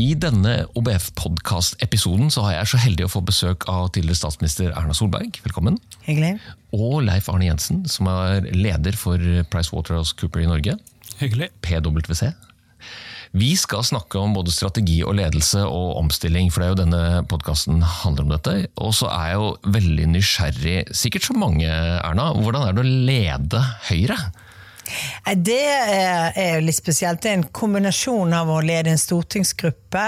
I denne OBF-podkast-episoden så har jeg så heldig å få besøk av tidligere statsminister Erna Solberg. Velkommen. Hyggelig. Og Leif Arne Jensen, som er leder for PricewaterhouseCooper i Norge. Hyggelig. PwC. Vi skal snakke om både strategi og ledelse og omstilling, for det er jo denne podkasten handler om dette. Og så er jeg jo veldig nysgjerrig, sikkert så mange, Erna. Hvordan er det å lede Høyre? Det er, jo litt spesielt. Det er en kombinasjon av å lede en stortingsgruppe,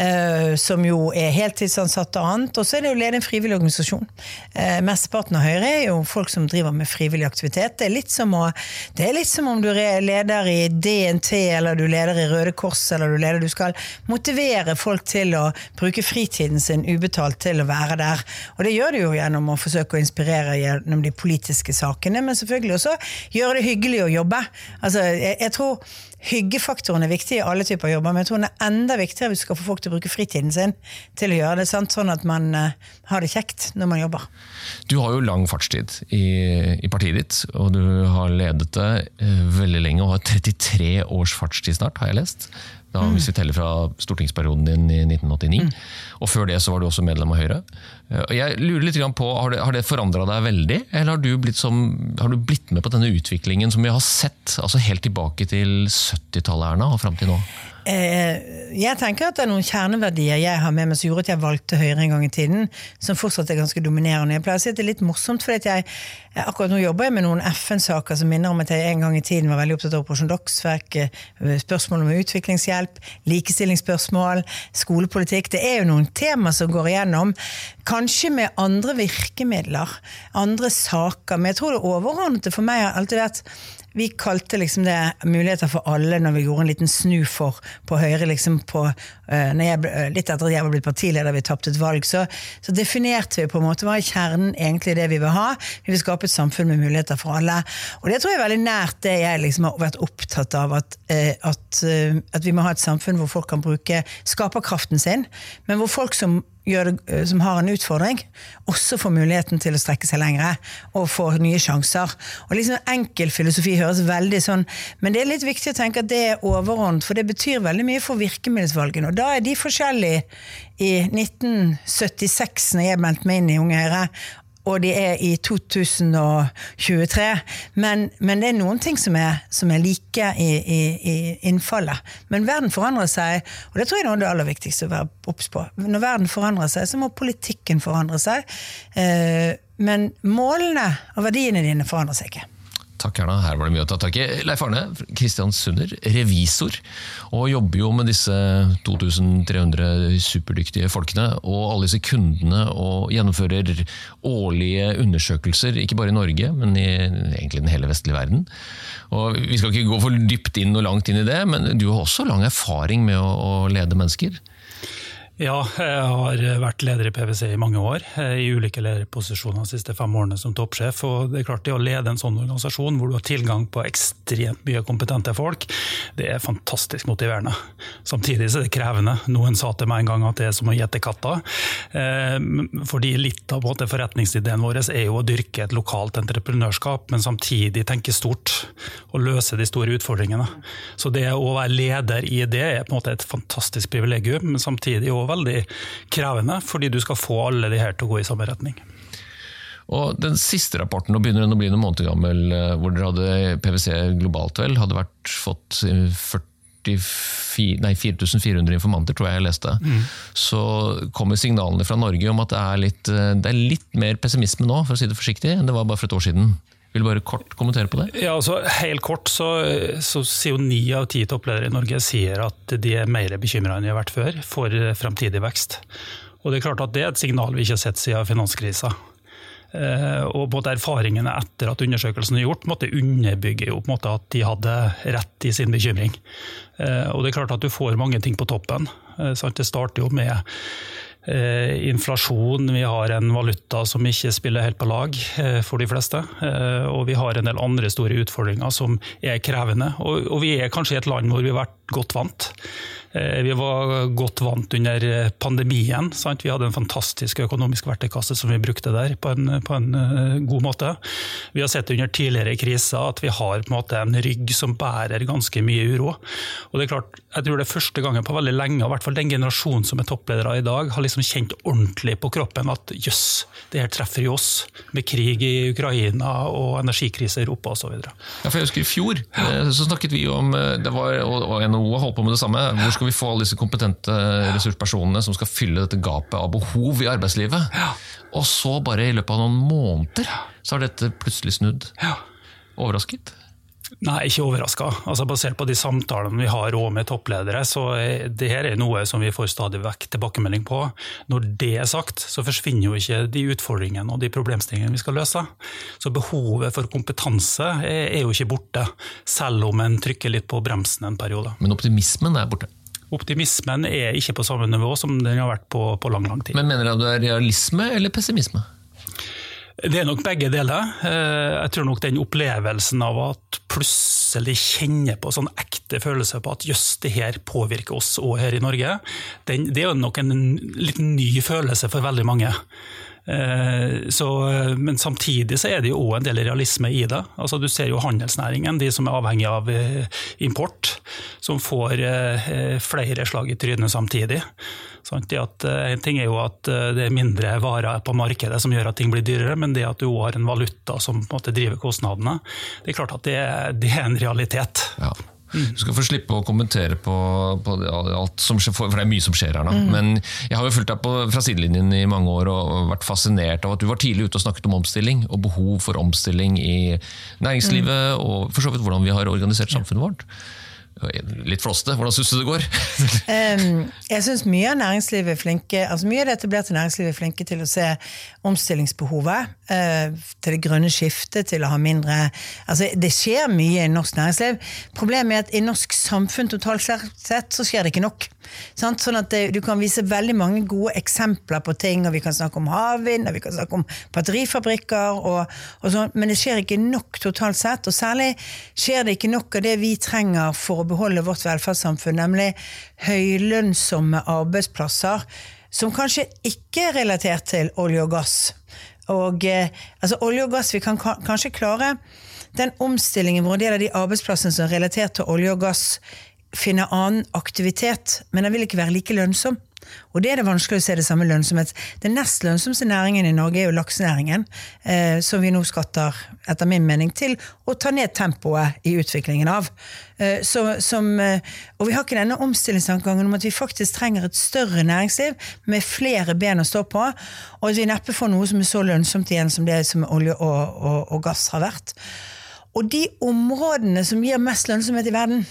eh, som jo er heltidsansatt og annet, og så er det å lede en frivillig organisasjon. Eh, mesteparten av Høyre er jo folk som driver med frivillig aktivitet. Det er litt som, å, er litt som om du er leder i DNT, eller du leder i Røde Kors, eller du leder Du skal motivere folk til å bruke fritiden sin ubetalt til å være der. Og det gjør du jo gjennom å forsøke å inspirere gjennom de politiske sakene, men selvfølgelig også gjøre det hyggelig å jobbe. Altså, jeg, jeg tror Hyggefaktoren er viktig i alle typer jobber, men jeg tror den er enda viktigere hvis du skal få folk til å bruke fritiden sin til å gjøre det, sant? sånn at man uh, har det kjekt når man jobber. Du har jo lang fartstid i, i partiet ditt, og du har ledet det uh, veldig lenge og har 33 års fartstid snart, har jeg lest. Da, mm. Hvis vi teller fra stortingsperioden din i 1989. Mm. Og før det så var du også medlem av Høyre. Jeg lurer litt på, Har det, har det forandra deg veldig, eller har du, blitt som, har du, blitt med på denne utviklingen som vi har sett altså helt tilbake til 70-tallet Erna, og fram til nå? Eh, jeg tenker at det er noen kjerneverdier jeg har med meg som gjorde at jeg valgte Høyre en gang i tiden, som fortsatt er ganske dominerende. Jeg pleier å si at det er litt morsomt, for jeg, akkurat nå jobber jeg med noen FN-saker som minner om at jeg en gang i tiden var veldig opptatt av Operasjon Dagsverk, eh, spørsmål om utviklingshjelp, likestillingsspørsmål, skolepolitikk. Det er jo noen tema som går igjennom, kanskje med andre virkemidler, andre saker. Men jeg tror det overordnede for meg har alltid vært vi kalte liksom det muligheter for alle når vi gjorde en liten snu for på Høyre. liksom på, uh, jeg, Litt etter at jeg var blitt partileder, vi tapte et valg, så, så, definerte vi på en måte hva er kjernen egentlig det vi vil ha. Vi vil skape et samfunn med muligheter for alle. Og det tror jeg er veldig nært det jeg liksom har vært opptatt av, at, uh, at, at vi må ha et samfunn hvor folk kan bruke skaperkraften sin, men hvor folk som det, eh, som har en utfordring, også får muligheten til å strekke seg lengre og får nye sjanser. Og liksom Enkel filosofi høres veldig sånn, men det er litt viktig å tenke at det er overordnet, for det betyr veldig mye for virkemiddelsvalgene. Og da er de forskjellige i 1976, når jeg meldte meg inn i Unge Høyre, og de er i 2023. Men, men, det er noen ting som er, som er like i, i, i, innfallet. Men verden forandrer seg, og det tror jeg er noe av det aller viktigste å være obs på. Når verden forandrer seg, så må politikken forandre seg. Eh, men målene og verdiene dine forandrer seg ikke. Takk, Erna. Her var det mye å ta tak i. Leif Arne Kristiansunder, revisor, og jobber jo med disse 2300 superdyktige folkene og alle disse kundene, og gjennomfører årlige undersøkelser, ikke bare i Norge, men i egentlig den hele vestlige verden. Og Vi skal ikke gå for dypt inn og langt inn i det, men du har også lang erfaring med å, å lede mennesker? Ja, jeg har vært leder i PwC i mange år, eh, i ulike lederposisjoner de siste fem årene som toppsjef. og det er klart det Å lede en sånn organisasjon hvor du har tilgang på ekstremt mye kompetente folk, det er fantastisk motiverende. Samtidig så er det krevende. Noen sa til meg en gang at det er som å gjette katta. Eh, fordi litt av forretningsideen vår er jo å dyrke et lokalt entreprenørskap, men samtidig tenke stort og løse de store utfordringene. Så det å være leder i det er på en måte et fantastisk privilegium, men samtidig også veldig krevende, fordi du skal få alle de her til å gå i samme retning. Og Den siste rapporten, nå begynner den å bli noen måneder gammel, eh, hvor dere hadde PwC globalt vel, hadde vært, fått 44, nei, 4400 informanter, tror jeg jeg leste. Mm. Så kommer signalene fra Norge om at det er, litt, eh, det er litt mer pessimisme nå, for å si det forsiktig, enn det var bare for et år siden. Vil du bare kort kommentere på det? Ja, altså, Helt kort så, så sier jo ni av ti toppledere i Norge sier at de er mer bekymra enn de har vært før for fremtidig vekst. Og Det er klart at det er et signal vi ikke har sett siden finanskrisa. Eh, og både erfaringene etter at undersøkelsen er gjort, måtte underbygge jo måte at de hadde rett i sin bekymring. Eh, og det er klart at du får mange ting på toppen. Sant? det starter jo med eh, inflasjon, vi har en valuta som ikke spiller helt på lag eh, for de fleste. Eh, og vi har en del andre store utfordringer som er krevende. Og, og vi er kanskje i et land hvor vi har vært godt vant. Eh, vi var godt vant under pandemien. Sant? Vi hadde en fantastisk økonomisk verktøykasse som vi brukte der på en, på en, eh, god måte. Vi har sett under tidligere kriser at vi har en, måte en rygg som bærer ganske mye uro. Og det er klart, jeg tror det er første gangen på veldig lenge, i hvert fall den generasjonen som er toppledere i dag, har liksom kjent ordentlig på kroppen at jøss, det her treffer jo oss. Med krig i Ukraina og energikrise i Europa osv. Ja, for jeg husker I fjor eh, så snakket vi om, det var, og NHO holdt på med det samme, hvor skal vi få alle disse kompetente ressurspersonene som skal fylle dette gapet av behov i arbeidslivet? Ja. Og så bare i løpet av noen måneder så har dette plutselig snudd. Ja. Overrasket? Nei, ikke overraska. Altså, basert på de samtalene vi har med toppledere, så det her er noe som vi får stadig vekk tilbakemelding på. Når det er sagt, så forsvinner jo ikke de utfordringene og de problemstillingene vi skal løse. Så behovet for kompetanse er jo ikke borte, selv om en trykker litt på bremsen en periode. Men optimismen er borte? Optimismen er ikke på samme nivå som den har vært på, på lang, lang tid. Men Mener du at det er realisme eller pessimisme? Det er nok begge deler. Eh, jeg tror nok den opplevelsen av at plutselig kjenner på sånn ekte følelse på at jøss, det her påvirker oss òg her i Norge, den, det er nok en liten ny følelse for veldig mange. Eh, så, men samtidig så er det jo òg en del realisme i det. Altså, du ser jo handelsnæringen, de som er avhengig av eh, import, som får flere slag i trynet samtidig. At, eh, en ting er jo at eh, det er mindre varer på markedet som gjør at ting blir dyrere, men det at du òg har en valuta som måte, driver kostnadene, det er klart at det, det er en realitet. Ja. Du skal få slippe å kommentere på, på alt som skjer, for det er mye som skjer her nå. Mm. Men jeg har jo fulgt deg på, fra sidelinjen i mange år og vært fascinert av at du var tidlig ute og snakket om omstilling, og behov for omstilling i næringslivet, mm. og for så vidt hvordan vi har organisert samfunnet vårt. Litt flåste, hvordan syns du det går? um, jeg syns mye av næringslivet er flinke altså mye av det etablerte næringslivet er flinke til å se omstillingsbehovet. Uh, til det grønne skiftet, til å ha mindre altså Det skjer mye i norsk næringsliv. Problemet er at i norsk samfunn totalt sett så skjer det ikke nok. Sant? Sånn at det, Du kan vise veldig mange gode eksempler på ting, og vi kan snakke om havvind, og vi kan snakke om batterifabrikker, og, og sånn, men det skjer ikke nok totalt sett. Og særlig skjer det ikke nok av det vi trenger for å beholde vårt velferdssamfunn, nemlig høylønnsomme arbeidsplasser som kanskje ikke er relatert til olje og gass. Og eh, altså olje og gass, Vi kan kanskje klare den omstillingen hvor en del av de arbeidsplassene som er relatert til olje og gass, finner annen aktivitet, men den vil ikke være like lønnsom. Og det er det vanskelig å se det samme lønnsomhet. Den nest lønnsomste næringen i Norge er jo laksenæringen, eh, som vi nå skatter, etter min mening, til å ta ned tempoet i utviklingen av. Eh, så, som, eh, og vi har ikke denne omstillingstankegangen om at vi faktisk trenger et større næringsliv med flere ben å stå på, og at vi neppe får noe som er så lønnsomt igjen som det som olje og, og, og gass har vært. Og de områdene som gir mest lønnsomhet i verden,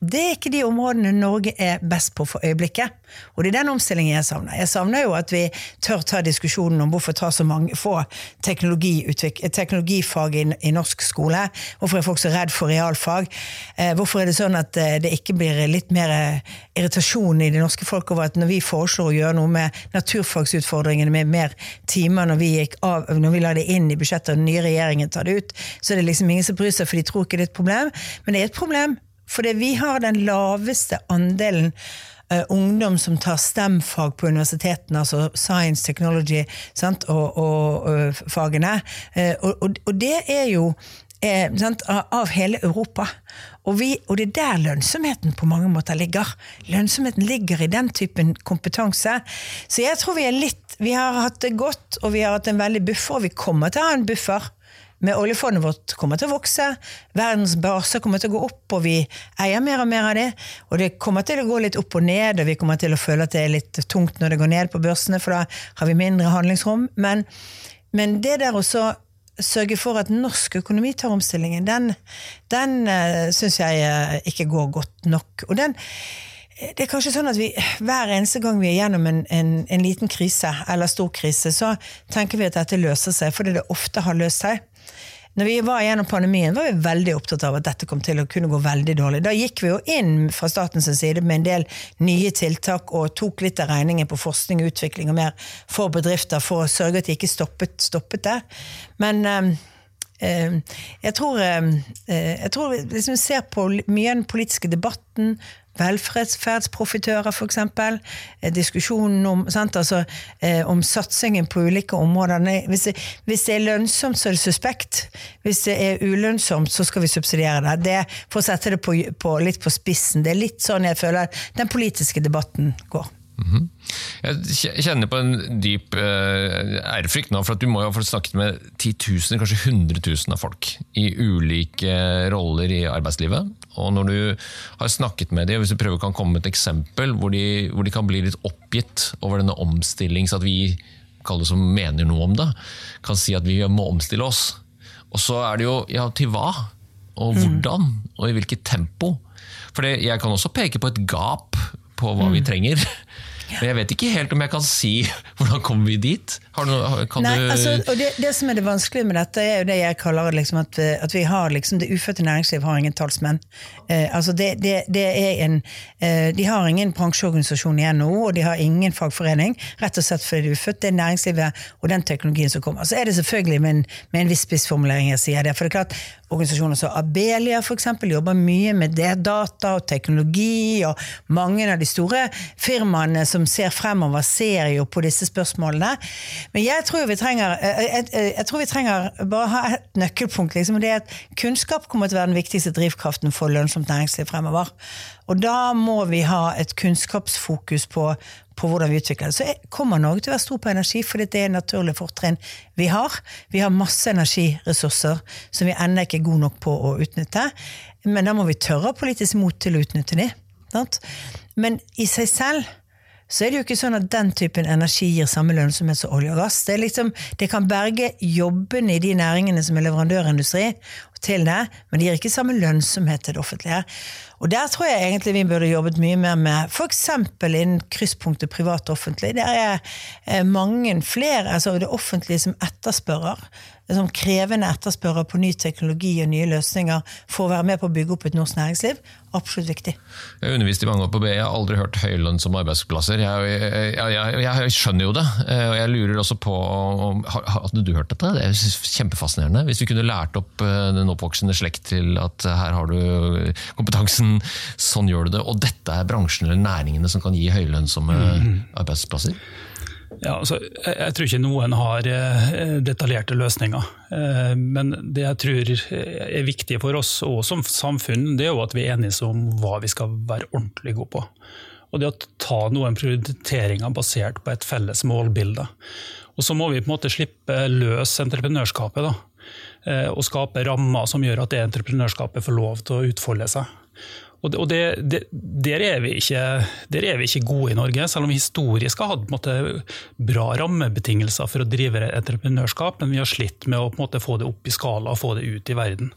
det er ikke de områdene Norge er best på for øyeblikket. Og det er den omstillingen jeg savner. Jeg savner jo at vi tør ta diskusjonen om hvorfor ta så mange få teknologifag i, i, norsk skole. Hvorfor er folk så redd for realfag? Eh, hvorfor er det sånn at eh, det ikke blir litt mer eh, irritasjon i det norske folk over at når vi foreslår å gjøre noe med naturfagsutfordringene med mer timer når vi, av, når vi la det inn i budsjettet og den nye regjeringen tar det ut, så er det liksom ingen som bryr seg, for de tror ikke det er et problem. Men det er et problem fordi vi har den laveste andelen uh, ungdom som tar STEM-fag på universitetene, altså science, technology sant, og, og uh, fagene. Uh, og, og, det er jo sant, av hele Europa. Og, vi, og, det er der lønnsomheten på mange måter ligger. Lønnsomheten ligger i den typen kompetanse. Så jeg tror vi er litt Vi har hatt det godt, og vi har hatt en veldig buffer, og vi kommer til å ha en buffer med oljefondet vårt kommer til å vokse, verdens baser kommer til å gå opp, og vi eier mer og mer av det. Og det kommer til å gå litt opp og ned, og vi kommer til å føle at det er litt tungt når det går ned på børsene, for da har vi mindre handlingsrom. Men, men det der også sørge for at norsk økonomi tar omstillingen, den, den uh, syns jeg uh, ikke går godt nok. Og den det er kanskje sånn at vi, Hver eneste gang vi er gjennom en, en, en, liten krise eller stor krise, så tenker vi at dette løser seg, fordi det ofte har løst seg. Når vi var gjennom pandemien, var vi veldig opptatt av at dette kom til å kunne gå veldig dårlig. Da gikk vi jo inn fra statens side med en del nye tiltak og tok litt av regningen på forskning og utvikling og mer for bedrifter for å sørge at de ikke stoppet, stoppet det. Men eh, eh, jeg tror, eh, jeg tror Hvis vi ser på mye av den politiske debatten, velferdsprofitører f.eks., diskusjonen om, sant, altså, om satsingen på ulike områder. Nei, hvis, det, hvis, det, er lønnsomt, så er det suspekt. Hvis det er ulønnsomt, så skal vi subsidiere det. det for å sette det på, på, litt på spissen. Det er litt sånn jeg føler den politiske debatten går. Mm -hmm. Jeg kjenner på en dyp uh, ærefrykt nå, for at du må jo ha snakket med titusener, kanskje hundretusen av folk i ulike roller i arbeidslivet. Og når du har snakket med dem, hvis du prøver kan komme med et eksempel hvor de, hvor de kan bli litt oppgitt over denne omstilling, så at vi kaller det som mener noe om det, kan si at vi må omstille oss. Og så er det jo ja, til hva? Og mm. hvordan? Mm. Og i hvilket tempo? For jeg kan også peke på et gap på hva mm. vi trenger. Men jeg vet ikke helt om jeg kan si hvordan kommer vi dit. Noe, Nei, altså, det, det, som er det vanskelige med dette, er jo det jeg kaller liksom at, at, vi har liksom, det ufødte næringsliv har ingen talsmenn. Eh, altså det, det, det, er en, eh, de har ingen bransjeorganisasjon i NHO, og de har ingen fagforening. Rett og slett fordi det er ufødt. Det er næringslivet og den teknologien som kommer. Så er det selvfølgelig med en, med en viss spissformulering jeg sier det. For det er klart, Organisasjoner som Abelia for eksempel, jobber mye med det, data og teknologi, og mange av de store firmaene som ser fremover, ser jo på disse spørsmålene. Men jeg tror vi trenger, jeg, eh, jeg, eh, jeg tror vi trenger bare ha et nøkkelpunkt. Liksom, det er at Kunnskap kommer til å være den viktigste drivkraften for lønnsomt næringsliv fremover. Og da må vi ha et kunnskapsfokus på, på hvordan vi utvikler det. Så kommer Norge til å være stor på energi, fordi det er et naturlig fortrinn vi har. Vi har masse energiressurser som vi ennå ikke er gode nok på å utnytte. Men da må vi tørre ha politisk mot til å utnytte de. Men i seg selv så er det jo ikke sånn at den typen energi gir samme lønnsomhet som olje og gass. Det, liksom, det kan berge jobbene i de næringene som er leverandørindustri til det, men det gir ikke samme lønnsomhet til det offentlige. Og der tror jeg egentlig vi burde jobbet mye mer med f.eks. innen krysspunktet privat og offentlig. Der er eh, mange flere, altså det offentlige som etterspørrer som krevende etterspørrer på ny teknologi og nye løsninger for å være med på å bygge opp et norsk næringsliv, absolutt viktig. Jeg har undervist i mange år på BI, jeg har aldri hørt høylønn som arbeidsplasser. Jeg, jeg, jeg, jeg, skjønner jo det, eh, og jeg lurer også på Hadde du hørt dette? Det er kjempefascinerende. Hvis vi kunne lært opp eh, den oppvoksende slekt til at her har du kompetansen, sånn gjør du det, og dette er bransjen eller næringene som kan gi høylønnsomme mm. arbeidsplasser? Ja, altså, jeg, jeg, tror ikke noen har eh, detaljerte løsninger. Eh, men det jeg tror er viktig for oss og som samfunn, det er jo at vi er enige om hva vi skal være ordentlig gode på. Og det å ta noen prioriteringer basert på et felles målbilde. Og så må vi på en måte slippe løs entreprenørskapet. da, Og skape rammer som gjør at det entreprenørskapet får lov til å utfolde seg. Og, det, det, der, er ikke, der, er vi ikke, gode i Norge, selv om vi historisk har hatt måte, bra rammebetingelser for å drive entreprenørskap, men vi har slitt med å måte, få det opp i skala og få det ut i verden.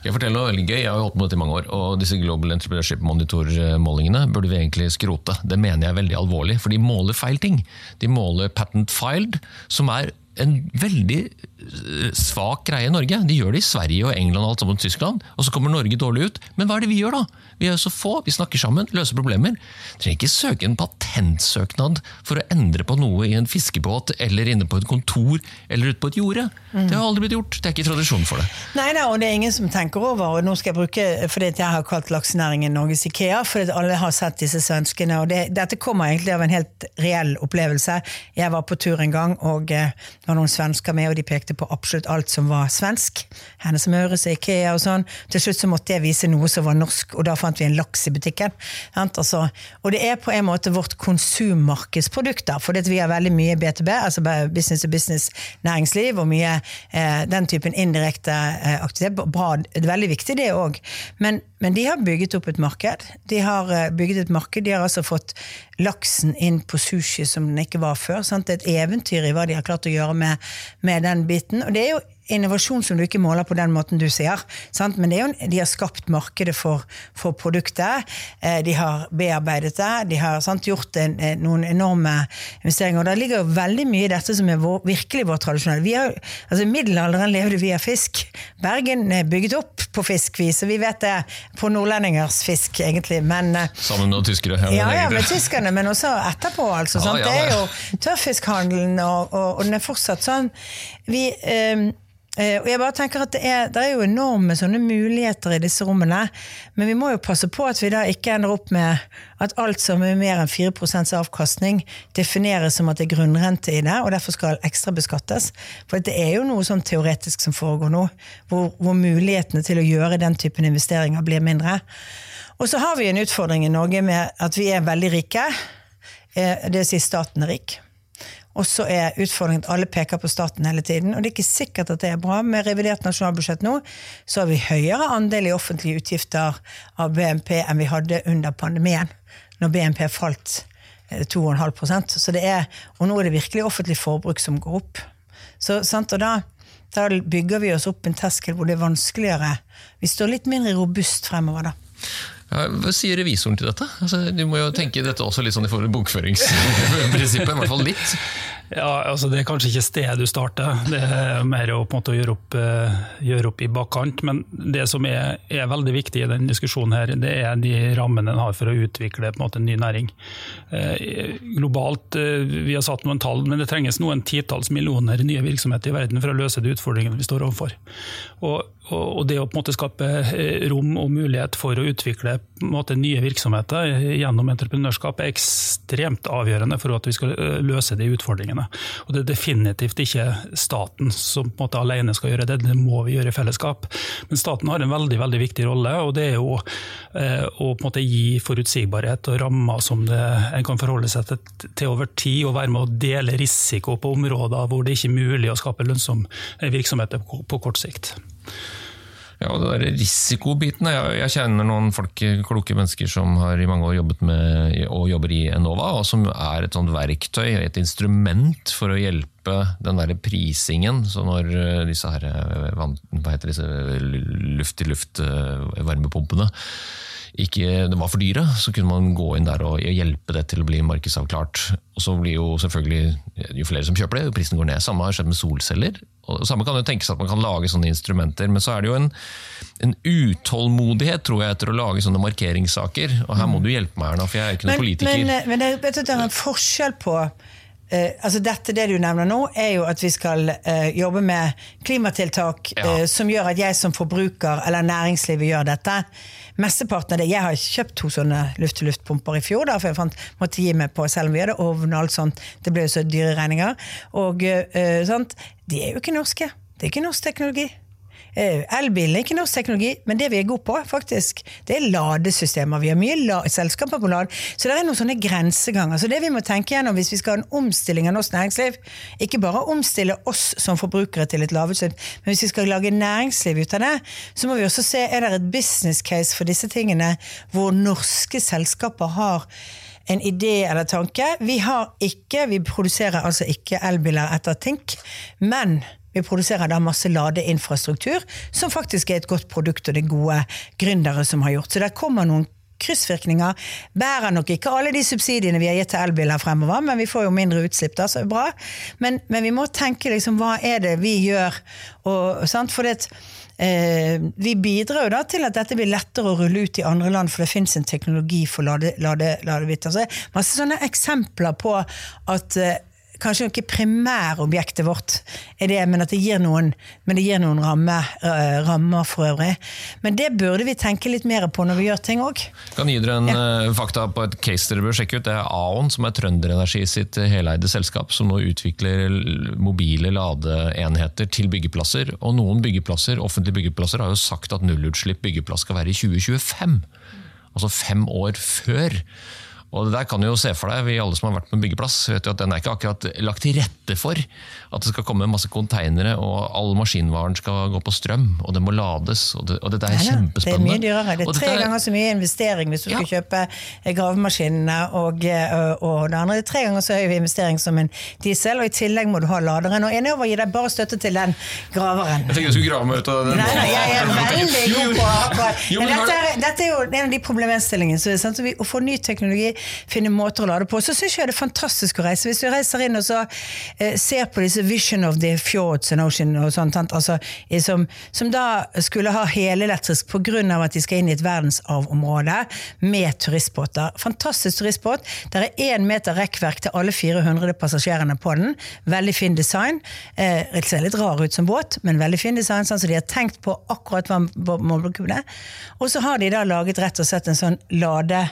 Jeg forteller noe veldig gøy, jeg har holdt på med dette i mange år, og disse Global Entrepreneurship Monitor-målingene burde vi egentlig skrote. Det mener jeg er veldig alvorlig, for de måler feil ting. De måler patent filed, som er en veldig eh, svak greie i Norge. De gjør det i Sverige og England og alt sammen Tyskland, og så kommer Norge dårlig ut. Men hva er det vi gjør, da? Vi er så få, vi snakker sammen, løser problemer. Trenger ikke søke en patentsøknad for å endre på noe i en fiskebåt eller inne på et kontor eller ute på et jorde. Mm. Det har aldri blitt gjort. Det er ikke tradisjon for det. Nei da, og det er ingen som tenker over, og nå skal jeg bruke fordi jeg har kalt laksenæringen Norges Ikea, fordi alle har sett disse svenskene. og det, Dette kommer egentlig av en helt reell opplevelse. Jeg var på tur en gang, og eh, var noen svensker med, og de pekte på absolutt alt som var svensk. Hennes Møres Ikea og sånn. Til slutt så måtte jeg vise noe som var norsk, og da fant vi en laks i butikken. Altså, og det er på en måte vårt konsummarkedsprodukt, for vi har veldig mye BTB, altså business to business næringsliv, og mye eh, den typen indirekte eh, aktivitet. Bra, veldig viktig, det òg. Men, men, de har bygget opp et marked. De har eh, bygget et marked, de har altså fått laksen inn på sushi som den ikke var før. Sant? Et eventyr i hva de har klart å gjøre med, med den biten. Og det er jo innovasjon som du ikke måler på den måten du sier. Sant? Men det jo, de har skapt markedet for, for produktet. Eh, de har bearbeidet det. De har sant, gjort en, eh, noen enorme investeringer. Og det ligger jo veldig mye i dette som er vår, virkelig vår tradisjonelle. Vi har, altså, middelalderen levde vi av fisk. Bergen er bygget opp på fiskvis, og vi vet det på nordlendingers fisk, egentlig. Men, eh, Sammen med tyskere. ja, ja, med tyskerne, men også etterpå. Altså, Ja, sant? ja, det er jo tørrfiskhandelen, og, og, og den er fortsatt sånn. Vi, eh, og jeg bare tenker at det er, det er jo enorme sånne muligheter i disse rommene, men vi må jo passe på at vi da ikke ender opp med at alt som er mer enn 4% avkastning, defineres som at det er grunnrente i det, og derfor skal ekstra beskattes. For det er jo noe sånn teoretisk som foregår nå, hvor, hvor mulighetene til å gjøre den typen investeringer blir mindre. Og så har vi en utfordring i Norge med at vi er veldig rike. Eh, Det vil si staten er rik. Og så er utfordringen at alle peker på staten hele tiden. Og det er ikke sikkert at det er bra. Med revidert nasjonalbudsjett nå, så har vi høyere andel i offentlige utgifter av BNP enn vi hadde under pandemien. Når BNP falt eh, 2,5% Så det er, Og nå er det virkelig offentlig forbruk som går opp. Så, sant, og da, da bygger vi oss opp en terskel hvor det er vanskeligere. Vi står litt mindre robust fremover, da. Hva sier revisoren til dette? Altså, du må jo tenke dette også litt sånn i forhold til bokføringsprinsippet, i hvert fall litt. Ja, altså Det er kanskje ikke stedet du starter, det er mer å på en måte gjøre opp, eh, gjøre opp i bakkant. Men det som er, er veldig viktig i denne diskusjonen, her, det er de rammene en har for å utvikle på en måte en ny næring. Eh, globalt, eh, vi har satt noen tall, men det trenges noen titalls millioner nye virksomheter i verden for å løse de utfordringene vi står overfor. Og, og, det å på en måte skape rom og mulighet for å utvikle måte nye virksomheter gjennom entreprenørskap er ekstremt avgjørende for at vi skal løse de utfordringene. Og Det er definitivt ikke staten som på en måte alene skal gjøre det, det må vi gjøre i fellesskap. Men staten har en veldig veldig viktig rolle, og det er jo eh, å på en måte gi forutsigbarhet og rammer som det, en kan forholde seg til, til over tid, og være med å dele risiko på områder hvor det ikke er mulig å skape lønnsom virksomhet på, på kort sikt. Ja, og det der risikobiten, jeg, jeg kjenner noen folk, kloke mennesker som har i mange år jobbet med, og jobber i Enova, og som er et sånt verktøy, et instrument for å hjelpe den der prisingen. Så når eh, disse her, eh, hva heter disse luft-til-luft eh, ikke det var for dyre, så kunne man gå inn der og hjelpe det til å bli markedsavklart. Og så blir jo selvfølgelig, jo flere som kjøper det, jo prisen går ned. Samme har skjedd med solceller. Og Samme kan jo tenkes at man kan lage sånne instrumenter, men så er det jo en, en utålmodighet tror jeg, etter å lage sånne markeringssaker. Og her må du hjelpe meg, Erna, for jeg er jo ikke noen politiker. Men, eh, men det, vet du, det er en forskjell på Uh, altså dette det du nevner nå, er jo at vi skal uh, jobbe med klimatiltak Ja. uh, som gjør at jeg som forbruker eller næringslivet gjør dette. Mesteparten av det, Jeg har kjøpt to sånne luft-til-luft-pumper i fjor, da, for jeg fant, måtte gi meg på, selv om vi hadde ovn og alt sånt. Det ble jo så dyre regninger. Og uh? De er jo ikke norske. Det er ikke norsk teknologi. Eh, Elbilen er ikke norsk teknologi, men det vi er gode på, faktisk, det er ladesystemer. Vi har mye la selskaper på lad. Så det er noen sånne grenseganger. Så det vi må tenke gjennom hvis vi skal ha en omstilling av norsk næringsliv, ikke bare omstille oss som forbrukere til et lavutslipp, men hvis vi skal lage næringsliv ut av det, så må vi også se er det et business case for disse tingene hvor norske selskaper har en idé eller tanke. Vi har ikke, vi produserer altså ikke elbiler etter Tink, men vi produserer da masse ladeinfrastruktur, som faktisk er et godt produkt, og det er gode gründere som har gjort. Så der kommer noen kryssvirkninger. Bærer nok ikke alle de subsidiene vi har gitt til elbiler fremover, men vi får jo mindre utslipp, da, så er det bra. Men, men vi må tenke liksom, hva er det vi gjør? Og, sant? For det, eh, vi bidrar jo da til at dette blir lettere å rulle ut i andre land, for det fins en teknologi for lade, lade, ladebiter. Så det er masse sånne eksempler på at eh, kanskje ikke primærobjektet vårt er det, men at det gir noen, men det gir noen ramme, uh, rammer for øvrig. Men det burde vi tenke litt mer på når vi gjør ting òg. kan gi dere en eh, fakta på et case dere bør sjekke ut. Det er Aon, som er Trønderenergi sitt heleide selskap, som nå utvikler mobile ladeenheter til byggeplasser. Og noen byggeplasser, offentlige byggeplasser har jo sagt at nullutslipp byggeplass skal være i 2025. Altså fem år før. Og det der kan du jo se for deg, Vi alle som har vært på en byggeplass, vet jo at den er ikke akkurat lagt til rette for at det skal komme masse konteinere og all maskinvaren skal gå på strøm, og det må lades. og Det, og dette er kjempespennende. Det er mye dyrere. Det er tre tre ganger så mye investering hvis du skal kjøpe gravemaskinene og, eh, og det andre. Det er tre ganger så høy investering som en diesel, og i tillegg må du ha laderen. Og Enova gir deg bare støtte til den graveren. Jeg tenkte jeg skulle grave meg ut av den. Nei, nei, jeg er veldig god på akkurat dette er, dette er jo en av de problemstillingene. Så, sant? så vi, å få ny teknologi, finne måter å lade på. Så syns jeg det er fantastisk å reise. Hvis du reiser inn og så eh, ser på disse Vision of the Fjords and Ocean og sånt, altså, som, som da skulle ha helelektrisk pga. at de skal inn i et verdensarvområde med turistbåter. Fantastisk turistbåt. Det er én meter rekkverk til alle 400 passasjerene på den. Veldig fin design. Eh, det ser litt rar ut som båt, men veldig fin design. Sånn, så de har tenkt på akkurat hva målgruppen er. Og så har de da laget rett og slett en sånn lade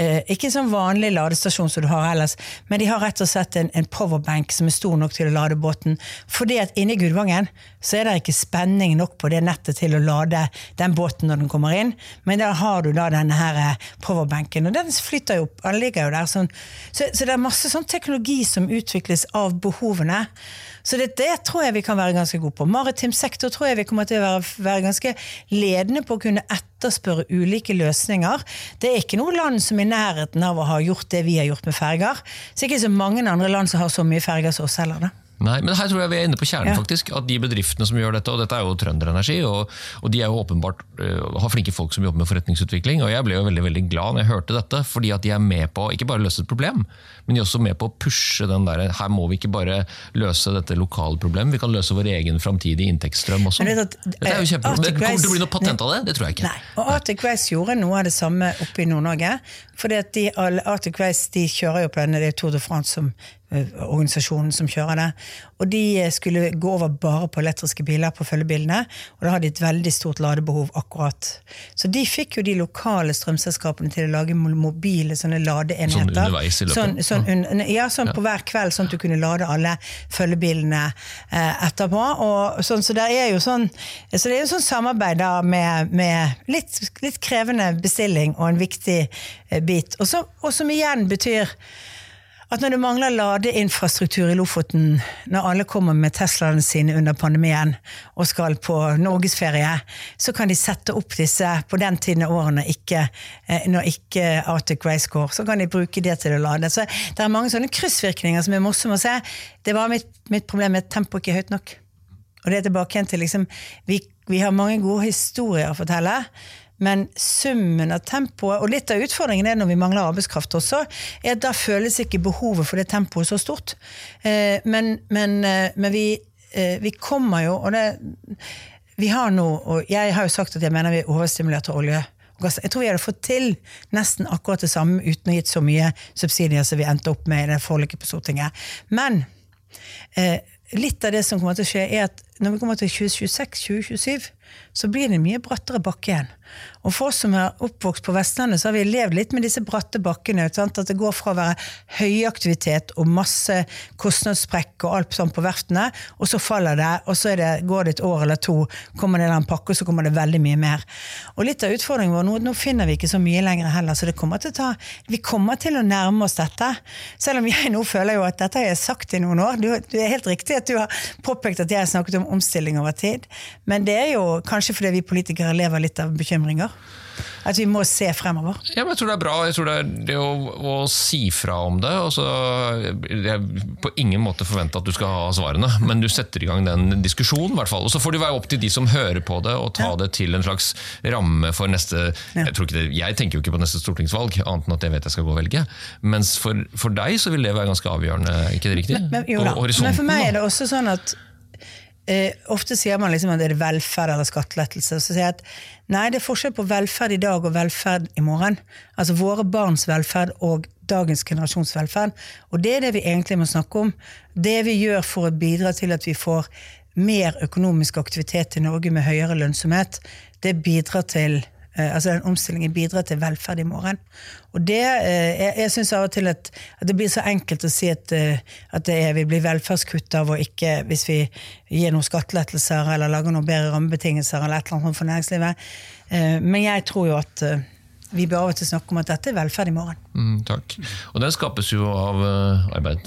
eh, Ikke en sånn vanlig ladestasjon som du har ellers, men de har rett og slett en, en powerbank som er stor nok til å lade båten. Fordi at inni Gudvangen så er det ikke spenning nok på det nettet til å lade den båten når den kommer inn, men der har du da denne her eh, powerbanken, og den flytter jo opp. Den ligger jo der sånn. Så, så det er masse sånn teknologi som utvikles av behovene. Så det, det tror jeg vi kan være ganske gode på. Maritim sektor tror jeg vi kommer til å være, være ganske ledende på å kunne etterspørre ulike løsninger. Det er ikke noe land som er i nærheten av å ha gjort det vi har gjort med ferger. Så det er ikke så mange andre land som har så mye ferger som oss heller. Nei, men her tror jeg vi er inne på kjernen, Ja. faktisk. At de bedriftene som gjør dette, og dette er jo Trønderenergi, og, og de er jo åpenbart uh, har flinke folk som jobber med forretningsutvikling. Og jeg ble jo veldig veldig glad når jeg hørte dette, fordi at de er med på ikke bare løse et problem, men de er også med på å pushe den der Her må vi ikke bare løse dette lokale problemet, vi kan løse vår egen framtidige inntektsstrøm også. At, dette er jo kjempe, kjempebra. Men Arctic det kommer til å bli noe patent av det? Det tror jeg ikke. Nei, og Arctic Race gjorde noe av det samme oppe i Nord-Norge. fordi at de, Arctic Race de kjører jo på denne, det er Tour de France som eh, organisasjonen som kjører det. Og de eh, skulle gå over bare på elektriske biler på følgebilene, og da hadde de et veldig stort ladebehov akkurat. Så de fikk jo de lokale strømselskapene til å lage mobile sånne ladeenheter. Sånn underveis i løpet? Sånn, sånn, un- ja, sånn på hver kveld, sånn at du kunne lade alle følgebilene eh, etterpå. Og sånn, så, det er jo sånn, så det er jo sånn samarbeid da med, med litt, litt krevende bestilling og en viktig eh, bit. Og som igjen betyr at når du mangler ladeinfrastruktur i Lofoten, når alle kommer med Teslaene sine under pandemien og skal på norgesferie, så kan de sette opp disse på den tiden av året når ikke, eh, når ikke Arctic Race går. Så kan de bruke det til å lade. Så det er mange sånne kryssvirkninger som er morsomme å se. Det var mitt, mitt problem med at tempoet ikke er høyt nok. Og det er tilbake igjen til liksom, vi, vi har mange gode historier å fortelle, men summen av tempoet, og litt av utfordringen er når vi mangler arbeidskraft også, er at da føles ikke behovet for det tempoet så stort. Eh, men, men, eh, men vi, eh, vi kommer jo, og det vi har nå, og jeg har jo sagt at jeg mener vi er overstimulert av olje. Jeg tror vi hadde fått til nesten akkurat det samme uten å gitt så mye subsidier som vi endte opp med i det forliket på Stortinget. Men eh, litt av det som kommer til å skje, er at når vi kommer til 2026-2027, så blir det mye brattere bakke igjen. Og for oss som er oppvokst på Vestlandet, så har vi levd litt med disse bratte bakkene. Sant? At det går fra å være høyaktivitet og masse kostnadssprekk og alt sånt på verftene, og så faller det, og så det, går det et år eller to, kommer det en pakke, og så kommer det veldig mye mer. Og litt av utfordringen vår, nå, nå finner vi ikke så mye lenger heller, så det kommer til å ta, vi kommer til å nærme oss dette. Selv om jeg nå føler jo at dette har jeg sagt i noen år. Du, du er helt riktig at du har påpekt at jeg har snakket om omstilling over tid, men det er jo kanskje fordi vi politikere lever litt av bekymringer. At vi må se fremover. Ja, men jeg tror det er bra jeg tror det, er det å, å si fra om det. Og så, jeg på ingen måte forvente at du skal ha svarene, men du setter i gang den diskusjonen. i hvert fall. Og Så får det være opp til de som hører på det, og ta Ja. det til en slags ramme for neste jeg, tror ikke det, jeg tenker jo ikke på neste stortingsvalg, annet enn at jeg vet jeg skal gå og velge. Mens for, for deg så vil det være ganske avgjørende, ikke det riktig? Men, jo, da. På horisonten, men for meg er det også sånn at eh, Ofte sier man liksom at er velferd eller skattelettelse. Så sier jeg at nei, det er forskjell på velferd i dag og velferd i morgen. Altså våre barns velferd og dagens generasjons velferd. Og det er det vi egentlig må snakke om. Det vi gjør for å bidra til at vi får mer økonomisk aktivitet i Norge med høyere lønnsomhet, det bidrar til altså den omstillingen bidrar til velferd i morgen. Og det, eh, jeg, jeg syns av og til at, at det blir så enkelt å si at, eh, at det er, vi blir velferdskutt av å ikke Hvis vi gir noen skattelettelser eller lager noen bedre rammebetingelser eller et eller annet for næringslivet. Eh, Men jeg tror jo at eh, vi bør av og til snakke om at dette er velferd i morgen. Mm, takk. Og den skapes jo av eh, arbeid?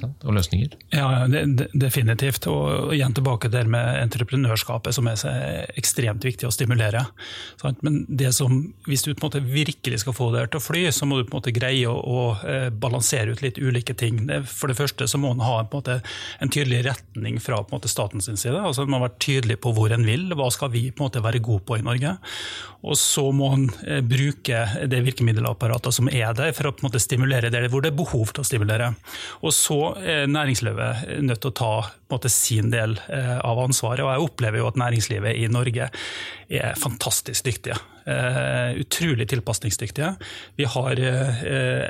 Og løsninger. Ja, det, definitivt. Og igjen tilbake der med entreprenørskapet, som er ekstremt viktig å stimulere. Sant? Men som, hvis du en virkelig skal få det til å fly, så må du en greie å, å eh, balansere ut litt ulike ting. For det første så må en ha en, en, måte, en tydelig retning fra en måte statens side. altså Man må være tydelig på hvor en vil. Hva skal vi på en måte være gode på i Norge? Og så må man eh, bruke det virkemiddelapparatet som er der, for å på en måte stimulere der hvor det er behov til å stimulere. Og så er næringslivet nødt til å ta måte, sin del eh, av ansvaret. Og jeg opplever jo at næringslivet i Norge er fantastisk dyktige. Uh, utrolig tilpasningsdyktige. Vi har uh,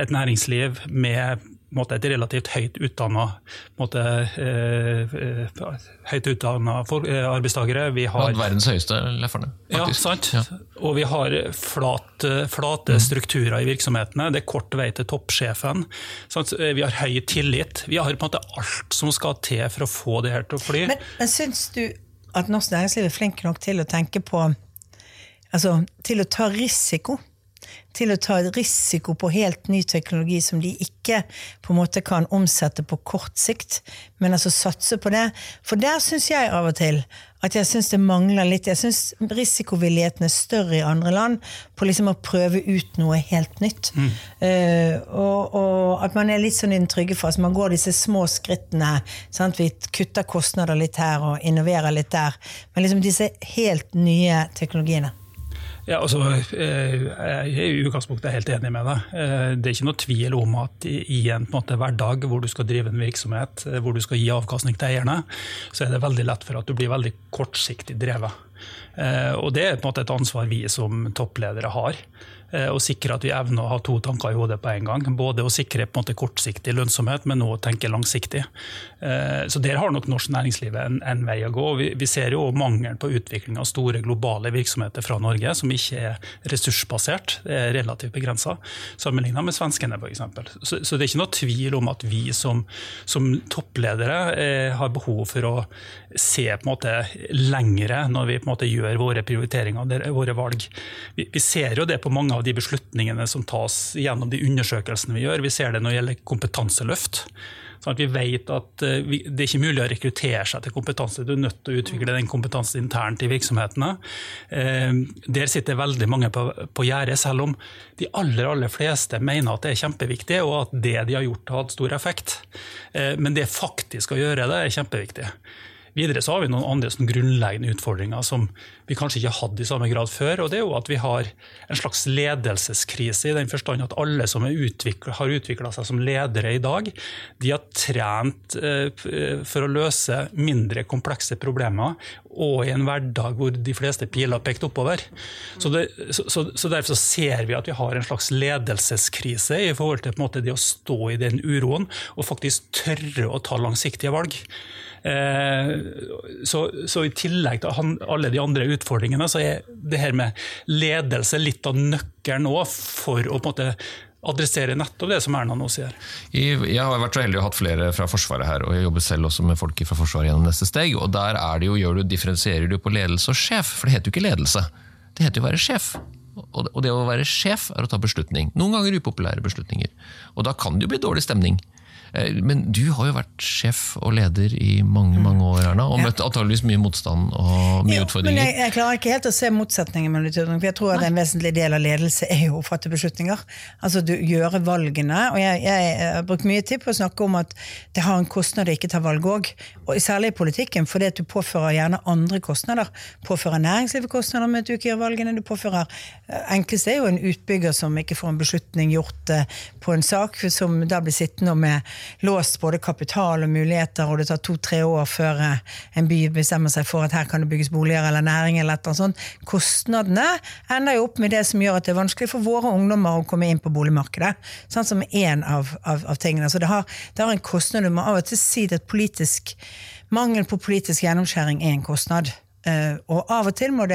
et næringsliv med måte, et relativt høyt utdanna eh, høyt utdanna arbeidstakere. Vi har verdens høyeste lefferne. Ja, sant. Ja. Og vi har flat, flate mm. strukturer i virksomhetene. Det er kort vei til toppsjefen. Sant? Vi har høy tillit. Vi har på en måte alt som skal til for å få det her til å fly. Men, men syns du at norsk næringsliv er flink nok til å tenke på Altså til å ta risiko? Til å ta risiko på helt ny teknologi som de ikke på en måte kan omsette på kort sikt, men altså satse på det. For der syns jeg av og til at jeg syns det mangler litt. Jeg syns risikovilligheten er større i andre land på liksom å prøve ut noe helt nytt. Mm. Uh, og, og, at man er litt sånn i den trygge fasen. Man går disse små skrittene. Sant? Vi kutter kostnader litt her og innoverer litt der. Men liksom disse helt nye teknologiene. Ja, altså, Jeg er i utgangspunktet helt enig med deg. Eh, det er ikke noe tvil om at i en, måte, hverdag hvor du skal drive en virksomhet, eh, hvor du skal gi avkastning til eierne, så er det veldig lett for at du blir veldig kortsiktig drevet. Og Det er på en måte et ansvar vi som toppledere har. Eh, og sikre at vi evner å ha to tanker i hodet på en gang. Både å sikre på en måte kortsiktig lønnsomhet, men også tenke langsiktig. Eh, så Der har nok norsk næringsliv en, en vei å gå. Vi, vi ser jo mangelen på utvikling av store globale virksomheter fra Norge, som ikke er ressursbasert. Det er relativt begrensa, sammenlignet med svenskene f.eks. Så, så det er ikke noe tvil om at vi som, som toppledere eh, har behov for å se på en måte lengre når vi på en måte gjør våre prioriteringer, våre valg. Vi, vi ser jo det på mange av de beslutningene som tas gjennom de undersøkelsene vi gjør. Vi ser det når det gjelder kompetanseløft. Sånn at vi vet at vi, det er ikke mulig å rekruttere seg til kompetanse. Du er nødt til å utvikle den kompetansen internt i virksomhetene. Eh, der sitter veldig mange på, på gjerdet, selv om de aller, aller fleste mener at det er kjempeviktig, og at det de har gjort har hatt stor effekt. Eh, men det faktisk å gjøre det er kjempeviktig. Videre så har vi noen andre sånn grunnleggende utfordringer som vi kanskje ikke hadde i samme grad før. og Det er jo at vi har en slags ledelseskrise, i den forstand at alle som utviklet, har utvikla seg som ledere i dag, de har trent eh, for å løse mindre komplekse problemer, og i en hverdag hvor de fleste piler har pekt oppover. Så, det, så, så, Derfor så ser vi at vi har en slags ledelseskrise i forhold til måte, det å stå i den uroen og faktisk tørre å ta langsiktige valg. Eh, så, så, i tillegg til alle de andre utfordringene, så er det her med ledelse litt av nøkkelen òg for å på en måte adressere nettopp det som Erna nå sier. Jeg har vært så heldig å hatt flere fra Forsvaret her, og jeg jobber selv også med folk fra Forsvaret gjennom neste steg. og Der er det jo, gjør du, differensierer du på ledelse og sjef, for det heter jo ikke ledelse. Det heter jo å være sjef. Og det å være sjef er å ta beslutning. Noen ganger upopulære beslutninger. Og da kan det jo bli dårlig stemning. Eh, men du har jo vært sjef og leder i mange mm. mange år, Erna, og møtt antageligvis mye motstand og mye jo, utfordringer. Men jeg, jeg, klarer ikke helt å se motsetningen mellom de for jeg tror at en vesentlig del av ledelse er jo å fatte beslutninger. Altså du gjøre valgene. Og jeg, jeg, har brukt mye tid på å snakke om at det har en kostnad å ikke ta valg òg. Særlig i politikken, fordi at du påfører gjerne andre kostnader. Påfører næringslivet kostnader med at du ikke gjør valgene. Du påfører eh, Enklest er jo en utbygger som ikke får en beslutning gjort eh, på en sak, som da blir sittende med låst både kapital og muligheter, og det tar to-tre år før eh, en by bestemmer seg for at her kan det bygges boliger eller næring. eller et eller annet sånt. Kostnadene ender jo opp med det som gjør at det er vanskelig for våre ungdommer å komme inn på boligmarkedet. Sånn som én av, av, av, tingene. Så det har, det har en kostnad. Du må av og til si at politisk, mangel på politisk gjennomskjæring er en kostnad. Uh, og av og til må,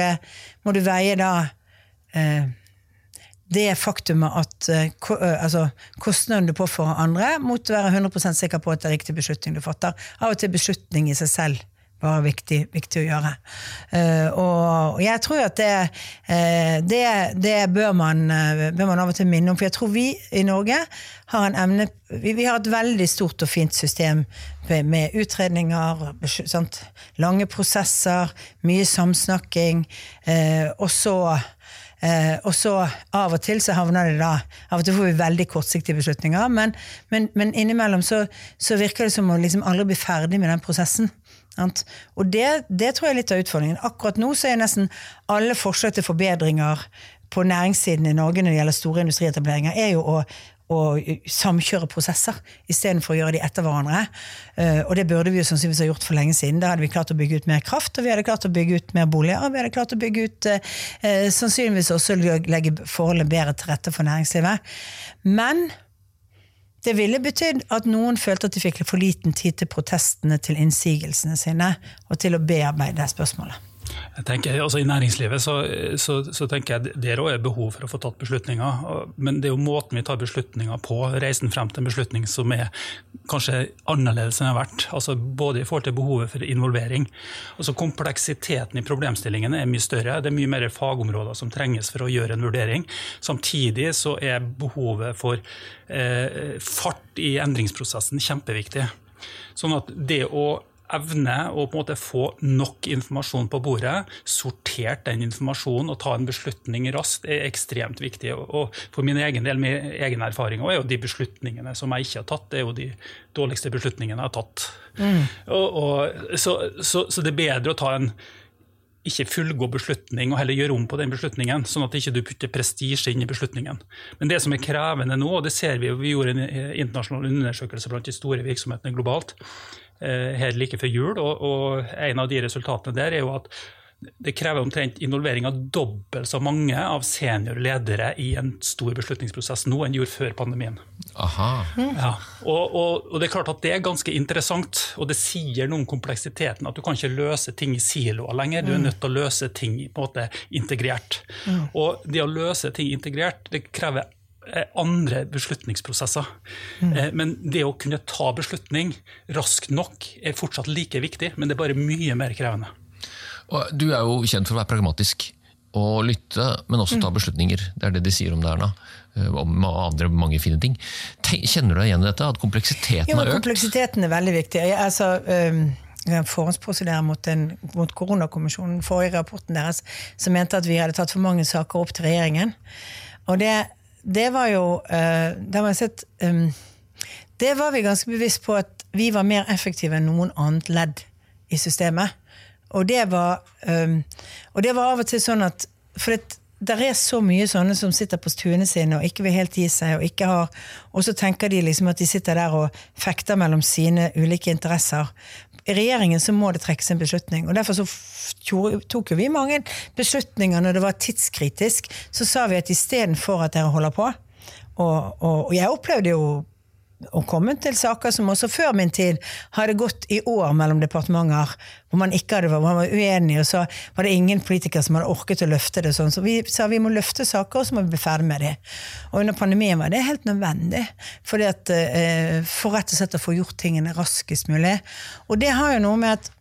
må du veie da uh, det faktumet at uh, altså, kostnaden du påfører andre, mot å være 100% sikker på at det er riktig beslutning du fatter. Av og til beslutning i seg selv bare viktig, viktig å gjøre. Eh, og jeg tror at det, eh, det, det bør, man, eh, bør man av og til minne om, for jeg tror vi i Norge har en emne Vi, vi har et veldig stort og fint system med, med utredninger, sant? lange prosesser, mye samsnakking, eh, og så Eh, og så av og til så havner det da Av og til får vi veldig kortsiktige beslutninger, men, men, men innimellom så, så virker det som å liksom aldri bli ferdig med den prosessen. Sant? Og det, det tror jeg er litt av utfordringen. Akkurat nå så er nesten alle forslag til forbedringer på næringssiden i Norge når det gjelder store industrietableringer, er jo å, å samkjøre prosesser istedenfor å gjøre de etter hverandre. Eh, og det burde vi jo sannsynligvis ha gjort for lenge siden. Da hadde vi klart å bygge ut mer kraft, og vi hadde klart å bygge ut mer boliger, og vi hadde klart å bygge ut eh, eh, sannsynligvis også legge forholdene bedre til rette for næringslivet. Men det ville betydd at noen følte at de fikk for liten tid til protestene til innsigelsene sine, og til å bearbeide spørsmålet. Jeg tenker, altså I næringslivet så, så, så tenker jeg der òg er behov for å få tatt beslutninger. Men det er jo måten vi tar beslutninger på, reisen frem til en beslutning som er kanskje annerledes enn den har vært. Altså Både i forhold til behovet for involvering. Altså Kompleksiteten i problemstillingene er mye større. Det er mye mer fagområder som trenges for å gjøre en vurdering. Samtidig så er behovet for eh, fart i endringsprosessen kjempeviktig. Sånn at det å evne å på en måte få nok informasjon på bordet, sortert den informasjonen og ta en beslutning raskt, er ekstremt viktig. Og- for min egen del, med egen erfaring, er jo de beslutningene som jeg ikke har tatt, det er jo de dårligste beslutningene jeg har tatt. Og, og, så, så, så det er bedre å ta en ikke fullgod beslutning, og heller gjøre om på den beslutningen, sånn at ikke du putter prestisje inn i beslutningen. Men det som er krevende nå, og det ser vi jo, vi gjorde en internasjonal undersøkelse blant de store virksomhetene globalt her like før jul, og, og en av de resultatene der er jo at det krever omtrent involvering av dobbelt så mange av senior ledere i en stor beslutningsprosess nå enn de gjorde før pandemien. Aha. Ja, og, og, og det er klart at det er ganske interessant, og det sier noe om kompleksiteten. At du kan ikke løse ting i siloer lenger, du er nødt til å løse ting på en måte integrert. Og det å løse ting integrert, det krever eh, andre beslutningsprosesser. Mm. Men det å kunne ta beslutning raskt nok er fortsatt like viktig, men det er bare mye mer krevende. Og du er jo kjent for å være pragmatisk og lytte, men også Mm. ta beslutninger. Det er det de sier om det Erna. Eh, Om andre mange fine ting. Kjenner du deg igjen i dette? At kompleksiteten Jo, har økt? kompleksiteten er veldig viktig. Jeg, altså, um, forhåndsprosedere mot, en- mot koronakommisjonen, den forrige rapporten deres, som mente at vi hadde tatt for mange saker opp til regjeringen. Og det, det var jo Da må jeg sett um, Det var vi ganske bevisst på at vi var mer effektive enn noen annet ledd i systemet. Og det var, um, og det var av og til sånn at For det, der er så mye sånne som sitter på stuene sine og ikke vil helt gi seg, og ikke har Og så tenker de liksom at de sitter der og fekter mellom sine ulike interesser. I regjeringen så må det trekkes en beslutning. og Derfor tok jo vi mange beslutninger når det var tidskritisk. Så sa vi at istedenfor at dere holder på og, og, og jeg opplevde jo å komme til saker som også før min tid hadde gått i år mellom departementer, hvor man ikke hadde, hvor man var uenig, og så var det ingen politikere som hadde orket å løfte det. sånn. Så vi sa vi må løfte saker, og så må vi bli ferdig med dem. Og under pandemien var det helt nødvendig, fordi at, eh, for rett og slett å få gjort tingene raskest mulig. Og det har jo noe med at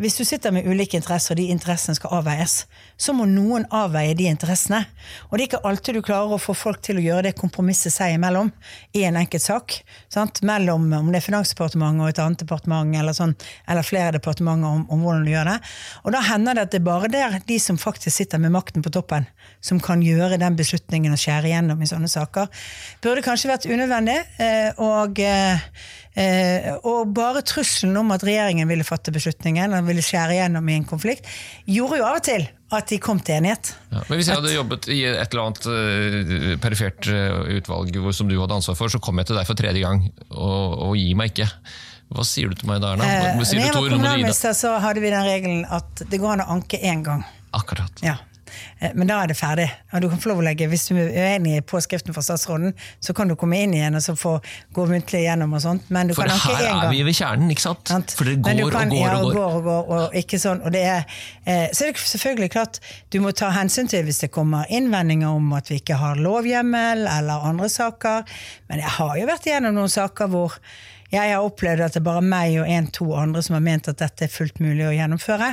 hvis du sitter med ulike interesser, og de interessene skal avveies, så må noen avveie de interessene. Og det er ikke alltid du klarer å få folk til å gjøre det kompromisset seg imellom i en enkelt sak. Sant? Mellom om det er Finansdepartementet og et annet departement, eller, sånn, eller flere departementer om, om hvordan du gjør det. Og da hender det at det er bare der de som faktisk sitter med makten på toppen, som kan gjøre den beslutningen og skjære igjennom i sånne saker. Burde kanskje vært unødvendig. eh, og eh, Eh, og bare trusselen om at regjeringen ville fatte beslutningen og ville skjære igjennom i en konflikt, gjorde jo av og til at de kom til enighet. Ja, men Hvis jeg hadde jobbet i et eller annet eh, perifert eh, utvalg som du hadde ansvar for, så kom jeg til deg for tredje gang, og, og gi meg ikke. Hva sier du til meg da, Erna? Eh, når jeg var kommunalminister, så hadde vi den regelen at det går an å anke én gang. Akkurat. Ja. Eh, Men da er det ferdig. Og du kan få lov å legge, Hvis du er uenig i påskriften fra statsråden, så kan du komme inn igjen og så få gå muntlig igjennom og sånt. Men du For kan anke her én er vi ved kjernen, ikke sant? Sant? For det går og går ja, og går. og går, og ikke sånn. Og det er, eh, så er det selvfølgelig klart, du må ta hensyn til hvis det kommer innvendinger om at vi ikke har lovhjemmel, eller andre saker. Men jeg har jo vært igjennom noen saker hvor Jeg har opplevd at det er bare meg og en-to andre som har ment at dette er fullt mulig å gjennomføre.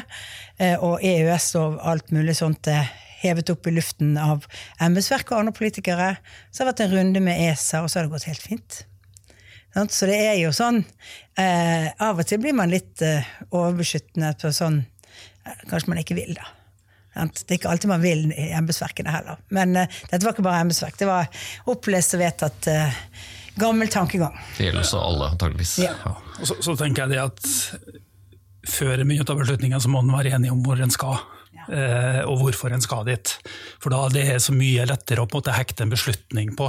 Eh, Og EØS og alt mulig sånt er hevet opp i luften av embetsverket og andre politikere. Så har det vært en runde med ESA, og så har det gått helt fint. Så det er jo sånn eh, Av og til blir man litt eh, overbeskyttende på sånn Kanskje man ikke vil, da. Det er ikke alltid man vil i embetsverkene heller. Men dette var ikke bare embetsverk. Det var opplest og vedtatt eh, gammel tankegang. Det gjelder også alle, antageligvis. Ja. Ja. Og så, så tenker jeg det at før mye ta beslutninger, så må en være enig om hvor en skal. eh, Og hvorfor en skal dit. For da det er så mye lettere å på en måte hekte en beslutning på,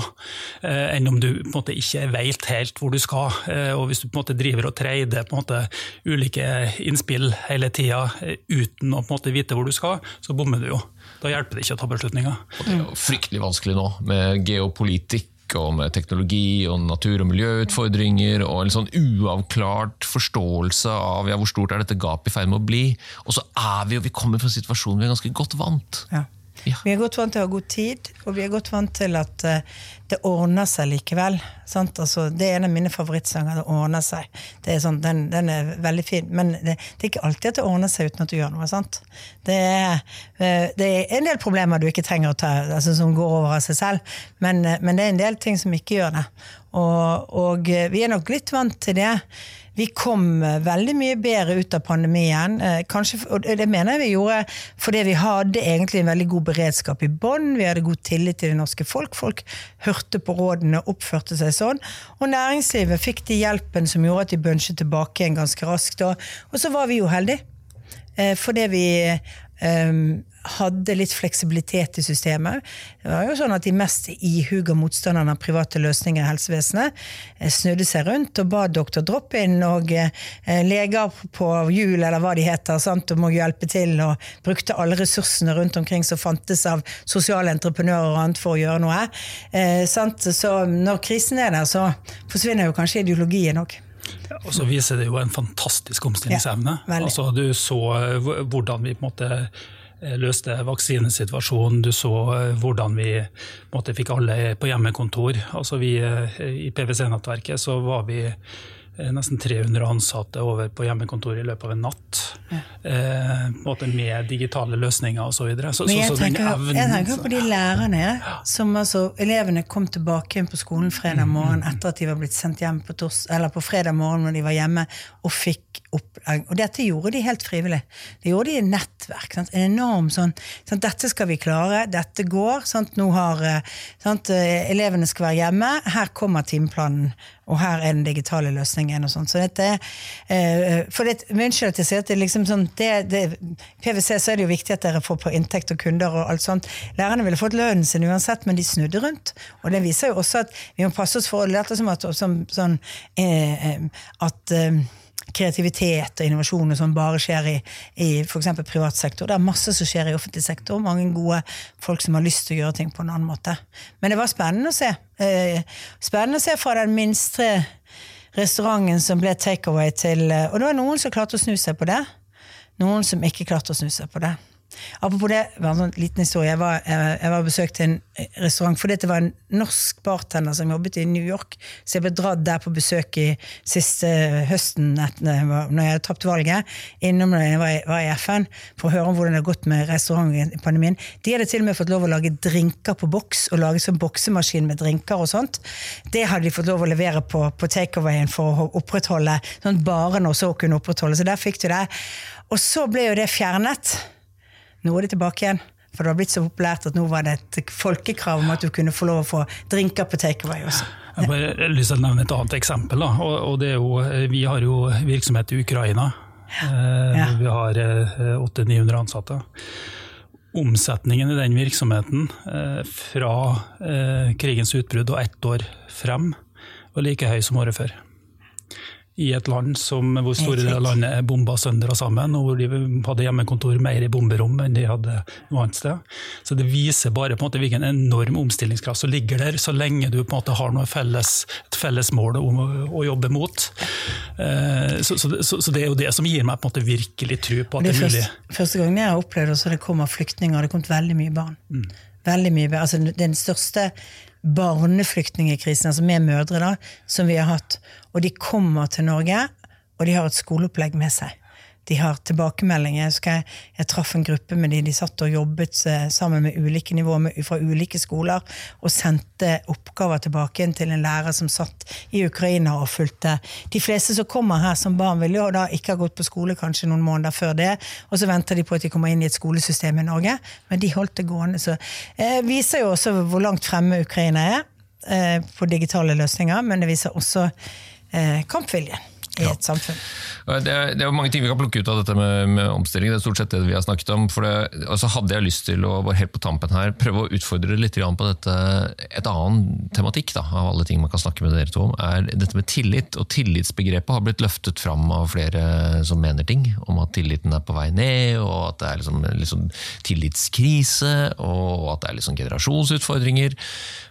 eh, enn om du på en måte ikke vet helt hvor du skal. Eh, Og hvis du på en måte driver og treider på en måte ulike innspill hele tida uten å på en måte vite hvor du skal, så bommer du jo. Da hjelper det ikke å ta beslutninger. Og det er jo fryktelig vanskelig nå, med geopolitikk og med teknologi og natur- og miljøutfordringer og en sånn uavklart forståelse av ja, hvor stort er dette gapet i ferd med å bli. Og så er vi jo, vi kommer fra en situasjon vi er ganske godt vant. Ja. Ja. Vi er godt vant til å ha god tid, og vi er godt vant til at eh, det ordner seg likevel. Altså, det er en av mine favorittsanger, 'Det ordner seg'. Det er sånn, den, den er veldig fin, men det, det er ikke alltid at det ordner seg uten at du gjør noe. Det, er, eh, det er en del problemer du ikke trenger å ta, altså, som går over av seg selv, men, eh, men det er en del ting som ikke gjør det. Og, og vi er nok litt vant til det. Vi kom eh, veldig mye bedre ut av pandemien. eh, Kanskje, og det mener jeg vi gjorde fordi vi hadde egentlig en veldig god beredskap i bånn. Vi hadde god tillit til det norske folk. Folk hørte på rådene, oppførte seg sånn. Og næringslivet fikk de hjelpen som gjorde at de bunchet tilbake igjen ganske raskt. Og, og så var vi jo heldige. Eh, fordi vi hadde litt fleksibilitet i systemet. Det var jo sånn at De mest ihuga motstanderne av private løsninger i helsevesenet eh, snudde seg rundt og ba doktor drop-in og eh, leger på hjul, eller hva de heter, sant, om å hjelpe til, og brukte alle ressursene rundt omkring som fantes av sosiale entreprenører og annet for å gjøre noe. Eh, sant? Så når krisen er der, så forsvinner jo kanskje ideologien òg. Og så viser det jo en fantastisk omstillingsevne. Ja, altså, du så eh, hvordan vi på en måte løste vaksinesituasjonen, du så eh, hvordan vi måte, fikk alle på hjemmekontor. Altså, vi, eh, I PwC-nettverket så var vi eh, nesten 300 ansatte over på hjemmekontor i løpet av en natt. Eh, på en måte med digitale løsninger osv. Så, videre. så, Men jeg så tenker, evnen jeg tenker på de lærerne som altså Elevene kom tilbake igjen på skolen fredag morgen etter at de var blitt sendt hjem på, tors, eller på fredag morgen når de var hjemme, og fikk opplegg. Og dette gjorde de helt frivillig. Det gjorde de i nettverk. Sant? En enorm sånn sant? Dette skal vi klare, dette går. Sant? Nå har eh, sant? eh, Elevene skal være hjemme, her kommer timeplanen. Og her er den digitale løsningen. og sånt. Så dette eh, for det, Unnskyld at jeg sier at det er liksom sånn, det, det, PwC så er det jo viktig at dere får på inntekt og kunder og alt sånt. Lærerne ville fått lønnen sin uansett, men de snudde rundt. Og det viser jo også at vi må passe oss for å late som at, som, sånn, eh, eh, at eh, kreativitet og innovasjon sånn bare skjer i, i f.eks. privat sektor. Det er masse som skjer i offentlig sektor. Mange gode folk som har lyst til å gjøre ting på en annen måte. Men det var spennende å se. Eh, spennende å se fra den minste restauranten som ble takeaway til eh, Og det var noen som klarte å snu seg på det. Noen som ikke klarte å snu seg på det. Apropos det, en sånn liten historie. Jeg var, jeg, var besøkte en restaurant fordi det var en norsk bartender som jobbet i New York. Så jeg ble dratt der på besøk i siste høsten når jeg hadde tapt valget. Innom da jeg var i, FN for å høre om hvordan det hadde gått med restauranten i pandemien. De hadde til og med fått lov å lage drinker på boks, og lage sånn boksemaskin med drinker og sånt. Det hadde de fått lov å levere på, på takeawayen for å opprettholde sånn barene også kunne opprettholde. Så der fikk du det. Og så ble jo det fjernet. Nå er det tilbake igjen. For det var blitt så populært at nå var det et folkekrav om at du kunne få lov å få drinker på takeaway også. Jeg bare lyst til å nevne et annet eksempel. Og, og det jo, vi har jo virksomhet i Ukraina. Eh, Ja. Vi har eh, 800-900 ansatte. Omsetningen i den virksomheten eh, fra eh, krigens utbrudd og ett år frem var like høy som året før. I et land som, hvor store deler av landet er bomba sønder og sammen, og hvor de hadde hjemmekontor mer i bomberom enn de hadde noe annet sted. Så det viser bare på en måte hvilken enorm omstillingskraft som ligger der, så lenge du på en måte har noe felles, et felles mål å, å jobbe mot. Eh, så, så, så, så det er jo det som gir meg på en måte virkelig tro på at Det det er mulig. første, første gangen jeg har opplevd at det kommer flyktninger, det har kommet veldig mye barn. Veldig mye, altså Den største barneflyktningkrisen, altså med mødre, da, som vi har hatt. Og de kommer til Norge, og de har et skoleopplegg med seg. De har tilbakemeldinger. Jeg, jeg, traff en gruppe med de, de satt og jobbet eh, sammen med ulike nivåer fra ulike skoler, og sendte oppgaver tilbake til en lærer som satt i Ukraina og fulgte. De fleste som kommer her som barn, vil jo da ikke ha gått på skole kanskje noen måneder før det, og så venter de på at de kommer inn i et skolesystem i Norge, men de holdt det gående. Så eh, viser jo også hvor langt fremme Ukraina er eh, på digitale løsninger, men det viser også kampviljen i et samfunn. Det er, det er mange ting vi kan plukke ut av dette med, med omstilling. Det er stort sett det vi har snakket om. For det, og så hadde jeg lyst til å bare helt på tampen her, prøve å utfordre litt på dette. Et annen tematikk da, av alle ting man kan snakke med dere to om, er dette med tillit. Og tillitsbegrepet har blitt løftet fram av flere som mener ting. Om at tilliten er på vei ned, og at det er liksom, liksom tillitskrise, og at det er liksom generasjonsutfordringer.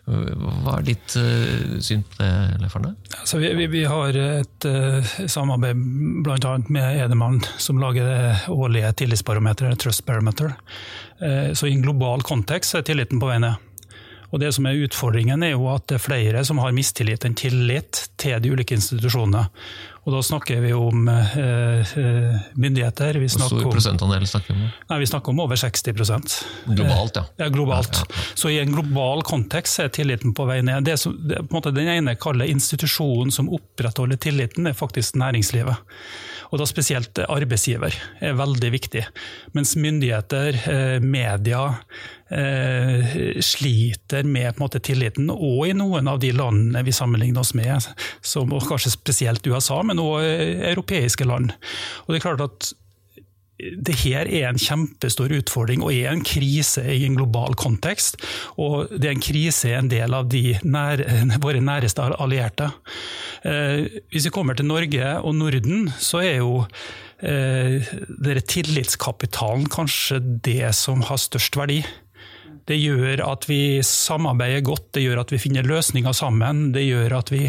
Hva er ditt uh, syn på det, Leif Arne? Altså, vi, vi, vi, har et uh, samarbeid bl.a. med Edemann, som lager det årlige tillitsbarometeret, Trust Barometer. Uh, så i en global kontekst er tilliten på vei ned. Og det som er Utfordringen er jo at det er flere som har mistillit enn tillit til de ulike institusjonene. Og da snakker vi om eh, eh myndigheter. Vi Hvor stor prosentandel snakker vi om? Nei, Vi snakker om over 60% Globalt, ja. ja, globalt. Ja, ja, Så i en global kontekst er tilliten på vei ned. Det som, det, på en måte, den ene kaller institusjonen som opprettholder tilliten, er faktisk næringslivet. Og da spesielt arbeidsgiver er veldig viktig. Mens myndigheter, eh, media, eh, sliter med måte, tilliten, og i noen av de landene vi sammenligner oss med, som, og kanskje spesielt USA, men òg europeiske land. Og det er klart at det her er en kjempestor utfordring og er en krise i en global kontekst. Og det er en krise i en del av de nær, våre næreste allierte. Eh, hvis vi kommer til Norge og Norden, så er jo eh, tillitskapitalen kanskje det som har størst verdi. Det gjør at vi samarbeider godt, det gjør at vi finner løsninger sammen. Det gjør at vi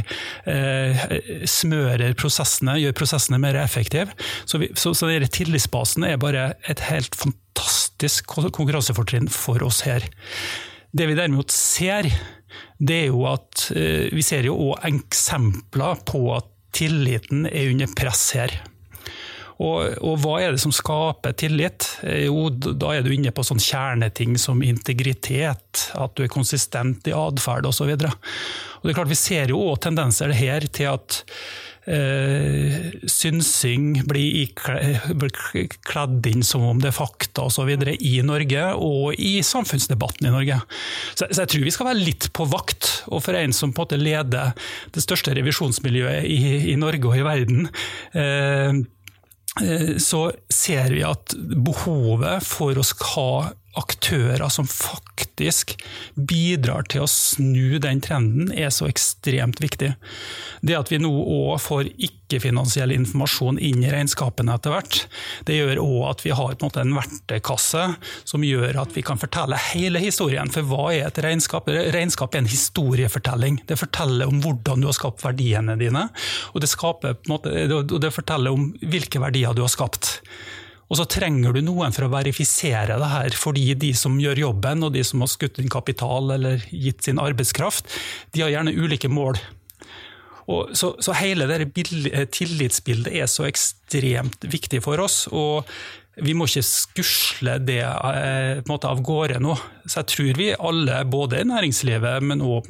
eh, smører prosessene, gjør prosessene mer effektive. Så, vi, så, så tillitsbasen er bare et helt fantastisk konkurransefortrinn for oss her. Det vi derimot ser, det er jo at eh, vi ser jo òg eksempler på at tilliten er under press her. Og, og, hva er det som skaper tillit? Eh, jo, da er du inne på sånn kjerneting som integritet, at du er konsistent i atferd osv. Vi ser jo òg tendenser her til at eh, synsing blir, kledd inn som om det er fakta osv. i Norge, og i samfunnsdebatten i Norge. Så, så, jeg tror vi skal være litt på vakt. Og for en som på en måte leder det største revisjonsmiljøet i, i Norge og i verden, Eh, så ser vi at behovet for å ha aktører som faktisk bidrar til å snu den trenden, er så ekstremt viktig. Det at vi nå òg får ikke-finansiell informasjon inn i regnskapene etter hvert, det gjør òg at vi har en, en verktøykasse som gjør at vi kan fortelle hele historien. For hva er et regnskap? Regnskap er en historiefortelling. Det forteller om hvordan du har skapt verdiene dine, og det, skaper, måte, det forteller om hvilke verdier du har skapt. Og så trenger du noen for å verifisere det her, fordi de som gjør jobben, og de som har skutt inn kapital eller gitt sin arbeidskraft, de har gjerne ulike mål. Og så, så hele det tillitsbildet er så ekstremt viktig for oss. og vi må ikke skusle det eh, måte, av gårde nå. Så jeg tror vi alle, både i næringslivet, men òg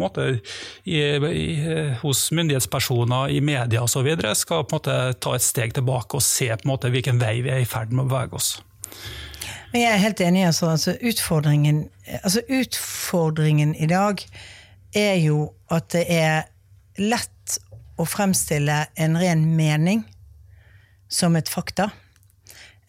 hos myndighetspersoner, i media osv., skal måte, ta et steg tilbake og se måte, hvilken vei vi er i ferd med å bevege oss. Jeg er helt enig. Altså, altså, utfordringen, altså, utfordringen i dag er jo at det er lett å fremstille en ren mening som et fakta.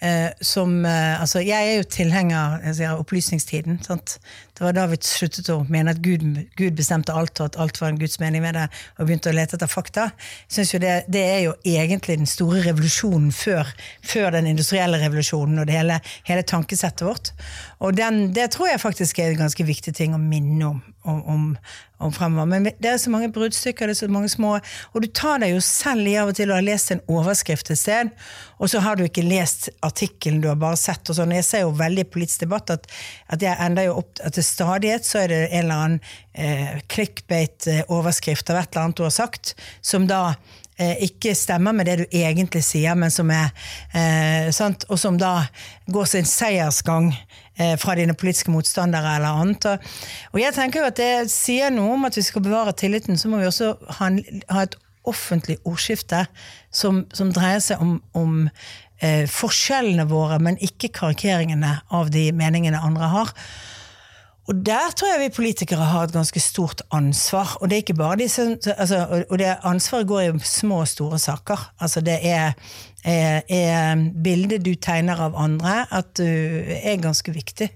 Eh, som eh, Altså, jeg er jo tilhenger av opplysningstiden. Sant? Det var da vi sluttet å mene at Gud, Gud, bestemte alt, og at alt var en Guds mening med det, og begynte å lete etter fakta. Synes jo det, det er jo egentlig den store revolusjonen før, før den industrielle revolusjonen og det hele, hele tankesettet vårt. Og den, det tror jeg faktisk er en ganske viktig ting å minne om, om, om, om fremover. Men det er så mange bruddstykker, det er så mange små Og du tar deg jo selv i av og til å ha lest en overskrift et sted, og så har du ikke lest artikkelen, du har bare sett og sånn. Jeg ser jo veldig i politisk debatt at, at jeg ender jo opp at til stadighet så er det en eller annen eh, clickbait-overskrift av et eller annet du har sagt, som da eh, ikke stemmer med det du egentlig sier, men som er eh, og som da går sin seiersgang eh, fra dine politiske motstandere eller annet. Og, og jeg tenker jo at det sier noe om at vi skal bevare tilliten, så må vi også ha, en, ha et offentlig ordskifte som, som dreier seg om, om eh, forskjellene våre, men ikke karikeringene av de meningene andre har. Og der tror jeg vi politikere har et ganske stort ansvar. Og det er ikke bare de som, altså, og det ansvaret går i små og store saker. Altså det er, er, er bildet du tegner av andre, at du er ganske viktig.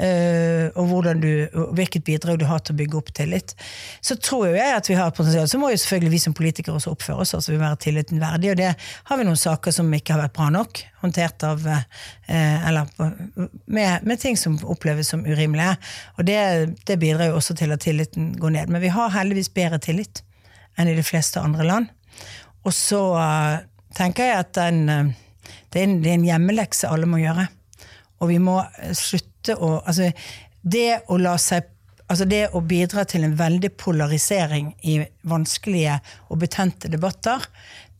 Uh, og du, hvilket bidrag du har til å bygge opp tillit. Så tror jeg at vi har et potensial. Så må jo selvfølgelig vi som politikere også oppføre oss, altså vi må være tilliten verdig. Og det har vi noen saker som ikke har vært bra nok håndtert av uh, Eller med, med, ting som oppleves som urimelige. Og det, det, bidrar jo også til at tilliten går ned. Men vi har heldigvis bedre tillit enn i de fleste andre land. Og så uh, tenker jeg at den, det, er en, det er en hjemmelekse alle må gjøre. Og vi må slutte slutte å altså, det å la seg Altså det å bidra til en veldig polarisering i vanskelige og betente debatter,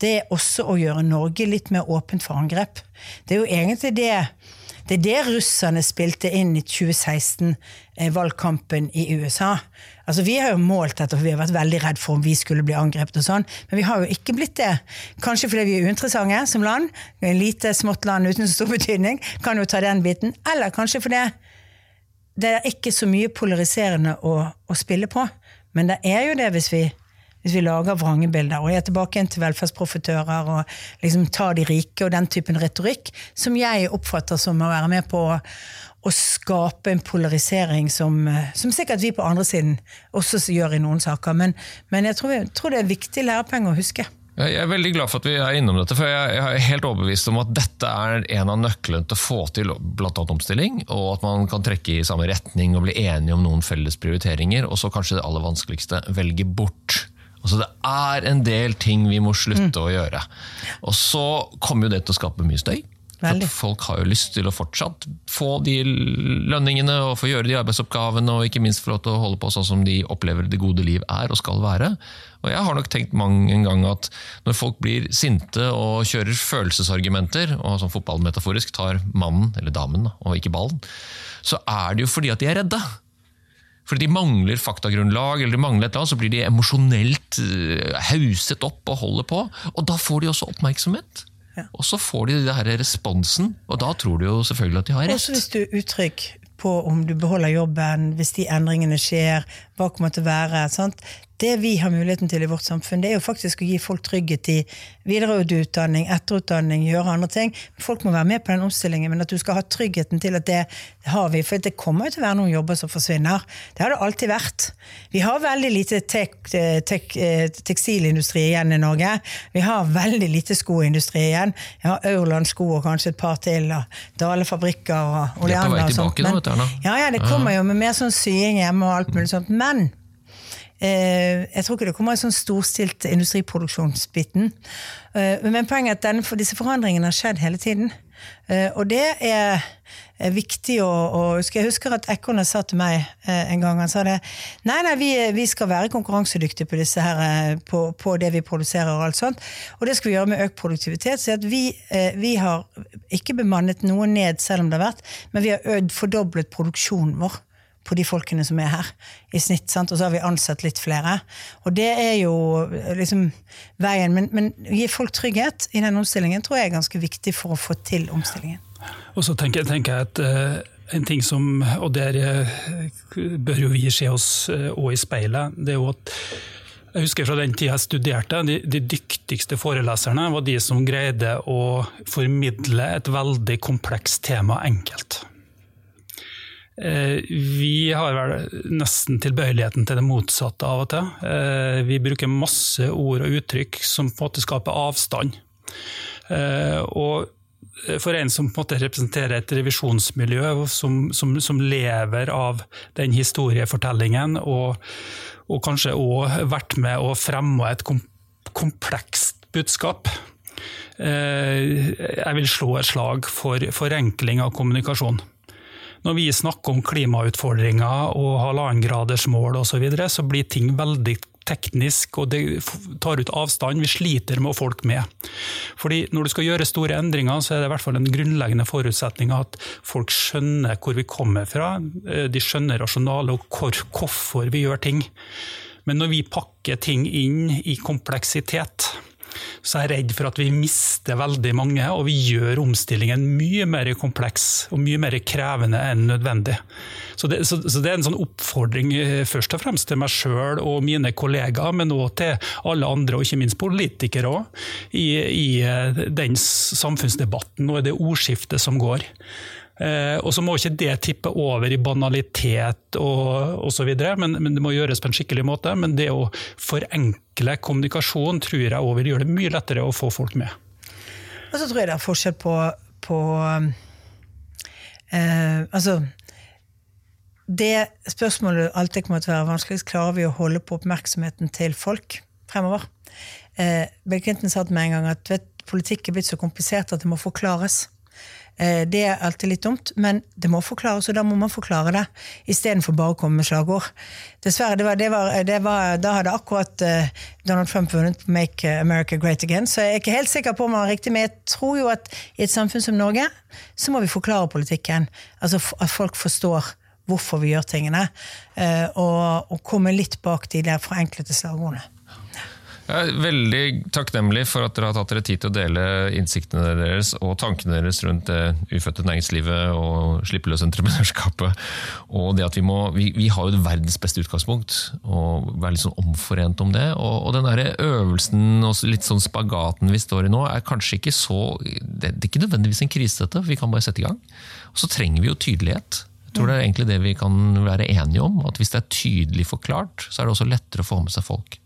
det er også å gjøre Norge litt mer åpent for angrep. Det er jo egentlig det det er det russerne spilte inn i 2016-valgkampen i USA. Altså Vi har jo målt dette, for vi har vært veldig redd for om vi skulle bli angrepet. og sånn, Men vi har jo ikke blitt det. Kanskje fordi vi er uinteressante som land. En lite, smått land uten så stor betydning. Kan jo ta den biten. Eller kanskje fordi det er ikke så mye polariserende å, å spille på. Men det er jo det hvis vi, hvis vi lager vrangebilder. Og jeg er tilbake igjen til velferdsprofitører og liksom tar de rike og den typen retorikk som jeg oppfatter som å være med på å skape en polarisering som, som sikkert vi på andre siden også gjør i noen saker. Men, men jeg tror, tror, det er viktig lærepenge å huske. Jeg er veldig glad for at vi er innom dette, for jeg er helt overbevist om at dette er en av nøklene til å få til bl.a. omstilling, og at man kan trekke i samme retning og bli enige om noen felles prioriteringer, og så kanskje det aller vanskeligste velge bort. Altså Det er en del ting vi må slutte mm. å gjøre. Og så kommer jo det til å skape mye støy. For folk har jo lyst til å fortsatt få de lønningene og få gjøre de arbeidsoppgavene, og ikke minst få lov til å holde på sånn som de opplever det gode liv er og skal være. Og jeg har nok tenkt mange ganger at når folk blir sinte og kjører følelsesargumenter, og som fotballmetaforisk tar mannen, eller damen, og ikke ballen, så er det jo fordi at de er redde. Fordi de mangler faktagrunnlag, eller de mangler et eller annet, så blir de emosjonelt eh, hauset opp og holder på. Og da får de også oppmerksomhet. Ja. Og så får de denne responsen, og da tror de jo selvfølgelig at de har rett. Også hvis du er utrygg på om du beholder jobben, hvis de endringene skjer, hva kommer til å være. Sant? Det vi har muligheten til i vårt samfunn, det er jo faktisk å gi folk trygghet i videreutdanning, etterutdanning, gjøre andre ting. Folk må være med på den omstillingen, men at du skal ha tryggheten til at det har vi. For det kommer jo til å være noen jobber som forsvinner. Det har det alltid vært. Vi har veldig lite tek, tek, tekstilindustri igjen i Norge. Vi har veldig lite skoindustri igjen. Vi har Aurland sko og kanskje et par til, og Dale fabrikker og Oleander og sånt. Men, ja, ja, det kommer jo med mer sånn sying hjemme og alt mulig sånt. Men Eh, jeg tror ikke det kommer en sånn storstilt industriproduksjonsbiten. Eh, men poenget er at denne, disse forandringene har skjedd hele tiden. Eh, og det er viktig å, å huske. Jeg husker at Ekornet sa til meg en gang han sa det, nei, nei, vi, vi skal være konkurransedyktige på, disse her, på, på, det vi produserer. Og alt sånt. Og det skal vi gjøre med økt produktivitet. Så vi, vi, har ikke bemannet noe ned selv om det har vært, men vi har fordoblet produksjonen vår på de folkene som er her, i snitt. Sant? Og så har vi ansatt litt flere. Og det er jo liksom veien. Men, men gi folk trygghet i den omstillingen tror jeg er ganske viktig for å få til omstillingen. Og så tenker, tenker jeg at uh, en ting som, og der uh, bør jo vi se oss òg uh, i speilet, det er jo at jeg husker fra den tida jeg studerte, de, de, dyktigste foreleserne var de som greide å formidle et veldig komplekst tema enkelt. Eh, vi har vel nesten tilbøyeligheten til det motsatte av og til. Eh, vi bruker masse ord og uttrykk som på en måte skaper avstand. Eh, og for en som på en måte representerer et revisjonsmiljø som, som, som lever av den historiefortellingen, og, og kanskje òg vært med å fremme et komplekst budskap, jeg vil slå et slag for forenkling av kommunikasjon når vi snakker om klimautfordringer og halvannengradersmål osv., så, videre, så blir ting veldig teknisk, og det tar ut avstand. Vi sliter med å folk med. Fordi når du skal gjøre store endringer, så er det i hvert fall en grunnleggende forutsetning at folk skjønner hvor vi kommer fra. eh, De skjønner rasjonalet og hvor, hvorfor vi gjør ting. Men når vi pakker ting inn i kompleksitet, så er jeg redd for at vi mister veldig mange, og vi gjør omstillingen mye mer kompleks og mye mer krevende enn nødvendig. Så det, så, så det er en sånn oppfordring eh, først og fremst til meg sjøl og mine kollegaer, men òg til alle andre, og ikke minst politikere òg, i, i eh, den samfunnsdebatten og i det ordskiftet som går. Eh, og så må ikke det tippe over i banalitet og osv., men, men det må gjøres på en skikkelig måte. Men det å forenkle kommunikasjon tror jeg òg vil gjøre det mye lettere å få folk med. Og så tror jeg det er forskjell på, på eh, Altså Det spørsmålet alltid kommer til å være vanskeligst, klarer vi å holde på oppmerksomheten til folk fremover? Eh, Bill Clinton sa til en gang at vet, politikk er blitt så komplisert at det må forklares. Eh, Det er alltid litt dumt, men det må forklares, og da må man forklare det. Istedenfor bare å komme med slagord. Dessverre, det var, det var, det var, da hadde akkurat eh, Donald Trump vunnet Make America Great Again, så jeg er ikke helt sikker på om han var riktig, men jeg tror jo at i et samfunn som Norge, så må vi forklare politikken. Altså at folk forstår hvorfor vi gjør tingene, eh, og, og komme litt bak de der forenklede slagordene. Jeg er veldig takknemlig for at dere har tatt dere tid til å dele innsiktene deres og tankene deres rundt det ufødte næringslivet og slippeløs entreprenørskapet. Og det at vi må Vi, vi har jo verdens beste utgangspunkt, og være litt sånn omforent om det. Og, og den der øvelsen og litt sånn spagaten vi står i nå, er kanskje ikke så Det, det er ikke nødvendigvis en krise, dette. Vi kan bare sette i gang. Og så trenger vi jo tydelighet. Jeg tror det er egentlig det vi kan være enige om. At hvis det er tydelig forklart, så er det også lettere å få med seg folk.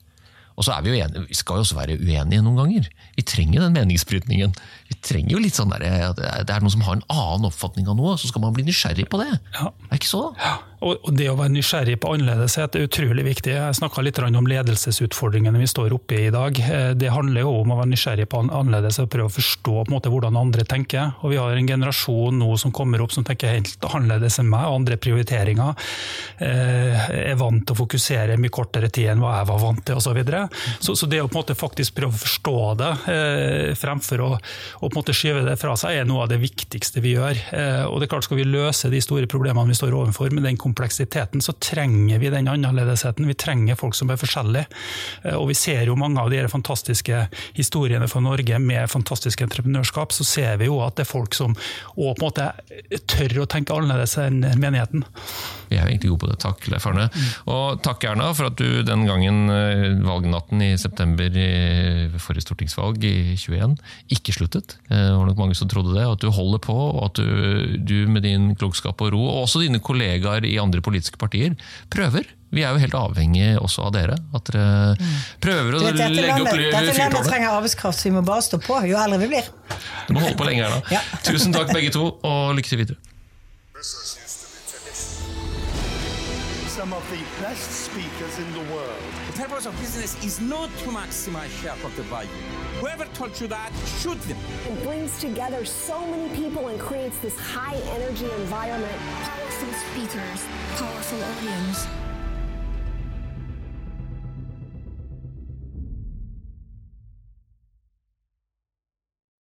Og så er Vi jo enige, vi skal jo også være uenige noen ganger. Vi trenger den meningsbrytningen. Vi trenger jo litt sånn der, at Det er noen som har en annen oppfatning av noe, så skal man bli nysgjerrig på det. Ja. Det er ikke så? Ja. og det å være nysgjerrig på annerledeshet er utrolig viktig. Jeg snakka litt om ledelsesutfordringene vi står oppe i i dag. Eh, Det handler jo om å være nysgjerrig på annerledes og prøve å forstå på en måte hvordan andre tenker. Og Vi har en generasjon nå som kommer opp som tenker helt annerledes enn meg, andre prioriteringer. Eh, Er vant til å fokusere mye kortere tid enn hva jeg var vant til osv. Så, videre. så Så det å på en måte faktisk prøve å forstå det, eh, fremfor å, å på en måte skyve det fra seg, er noe av det viktigste vi gjør. Eh, Og det er klart Skal vi løse de store problemene vi står overfor med den kompleksiteten, så trenger vi den annerledesheten. Vi trenger folk som er forskjellige. Eh, Og vi ser jo mange av de fantastiske historiene fra Norge med fantastisk entreprenørskap, så ser vi jo at det er folk som òg på en måte tør å tenke annerledes enn menigheten. Vi er jo egentlig gode på det. Takk, Leif Arne. Og takk, Erna, for at du den gangen eh, valgnatten i september i forrige stortingsvalg i 21 ikke sluttet. Eh, Det var nok mange som trodde det. At du holder på, og at du, du med din klokskap og ro, og også dine kollegaer i andre politiske partier, prøver. Vi er jo helt avhengig også av dere. At dere prøver å vet, dette legge opp fyrtårnet. dette landet trenger arbeidskraft, så vi må bare stå på jo eldre vi blir. Du må holde på lenge, da. Ja. Tusen takk begge to, og lykke til videre. Some of the best speakers in the world. The purpose of business is not to maximize shareholder value. Whoever told you that, shoot them. It brings together so many people and creates this high energy environment. Powerful speakers, powerful audience.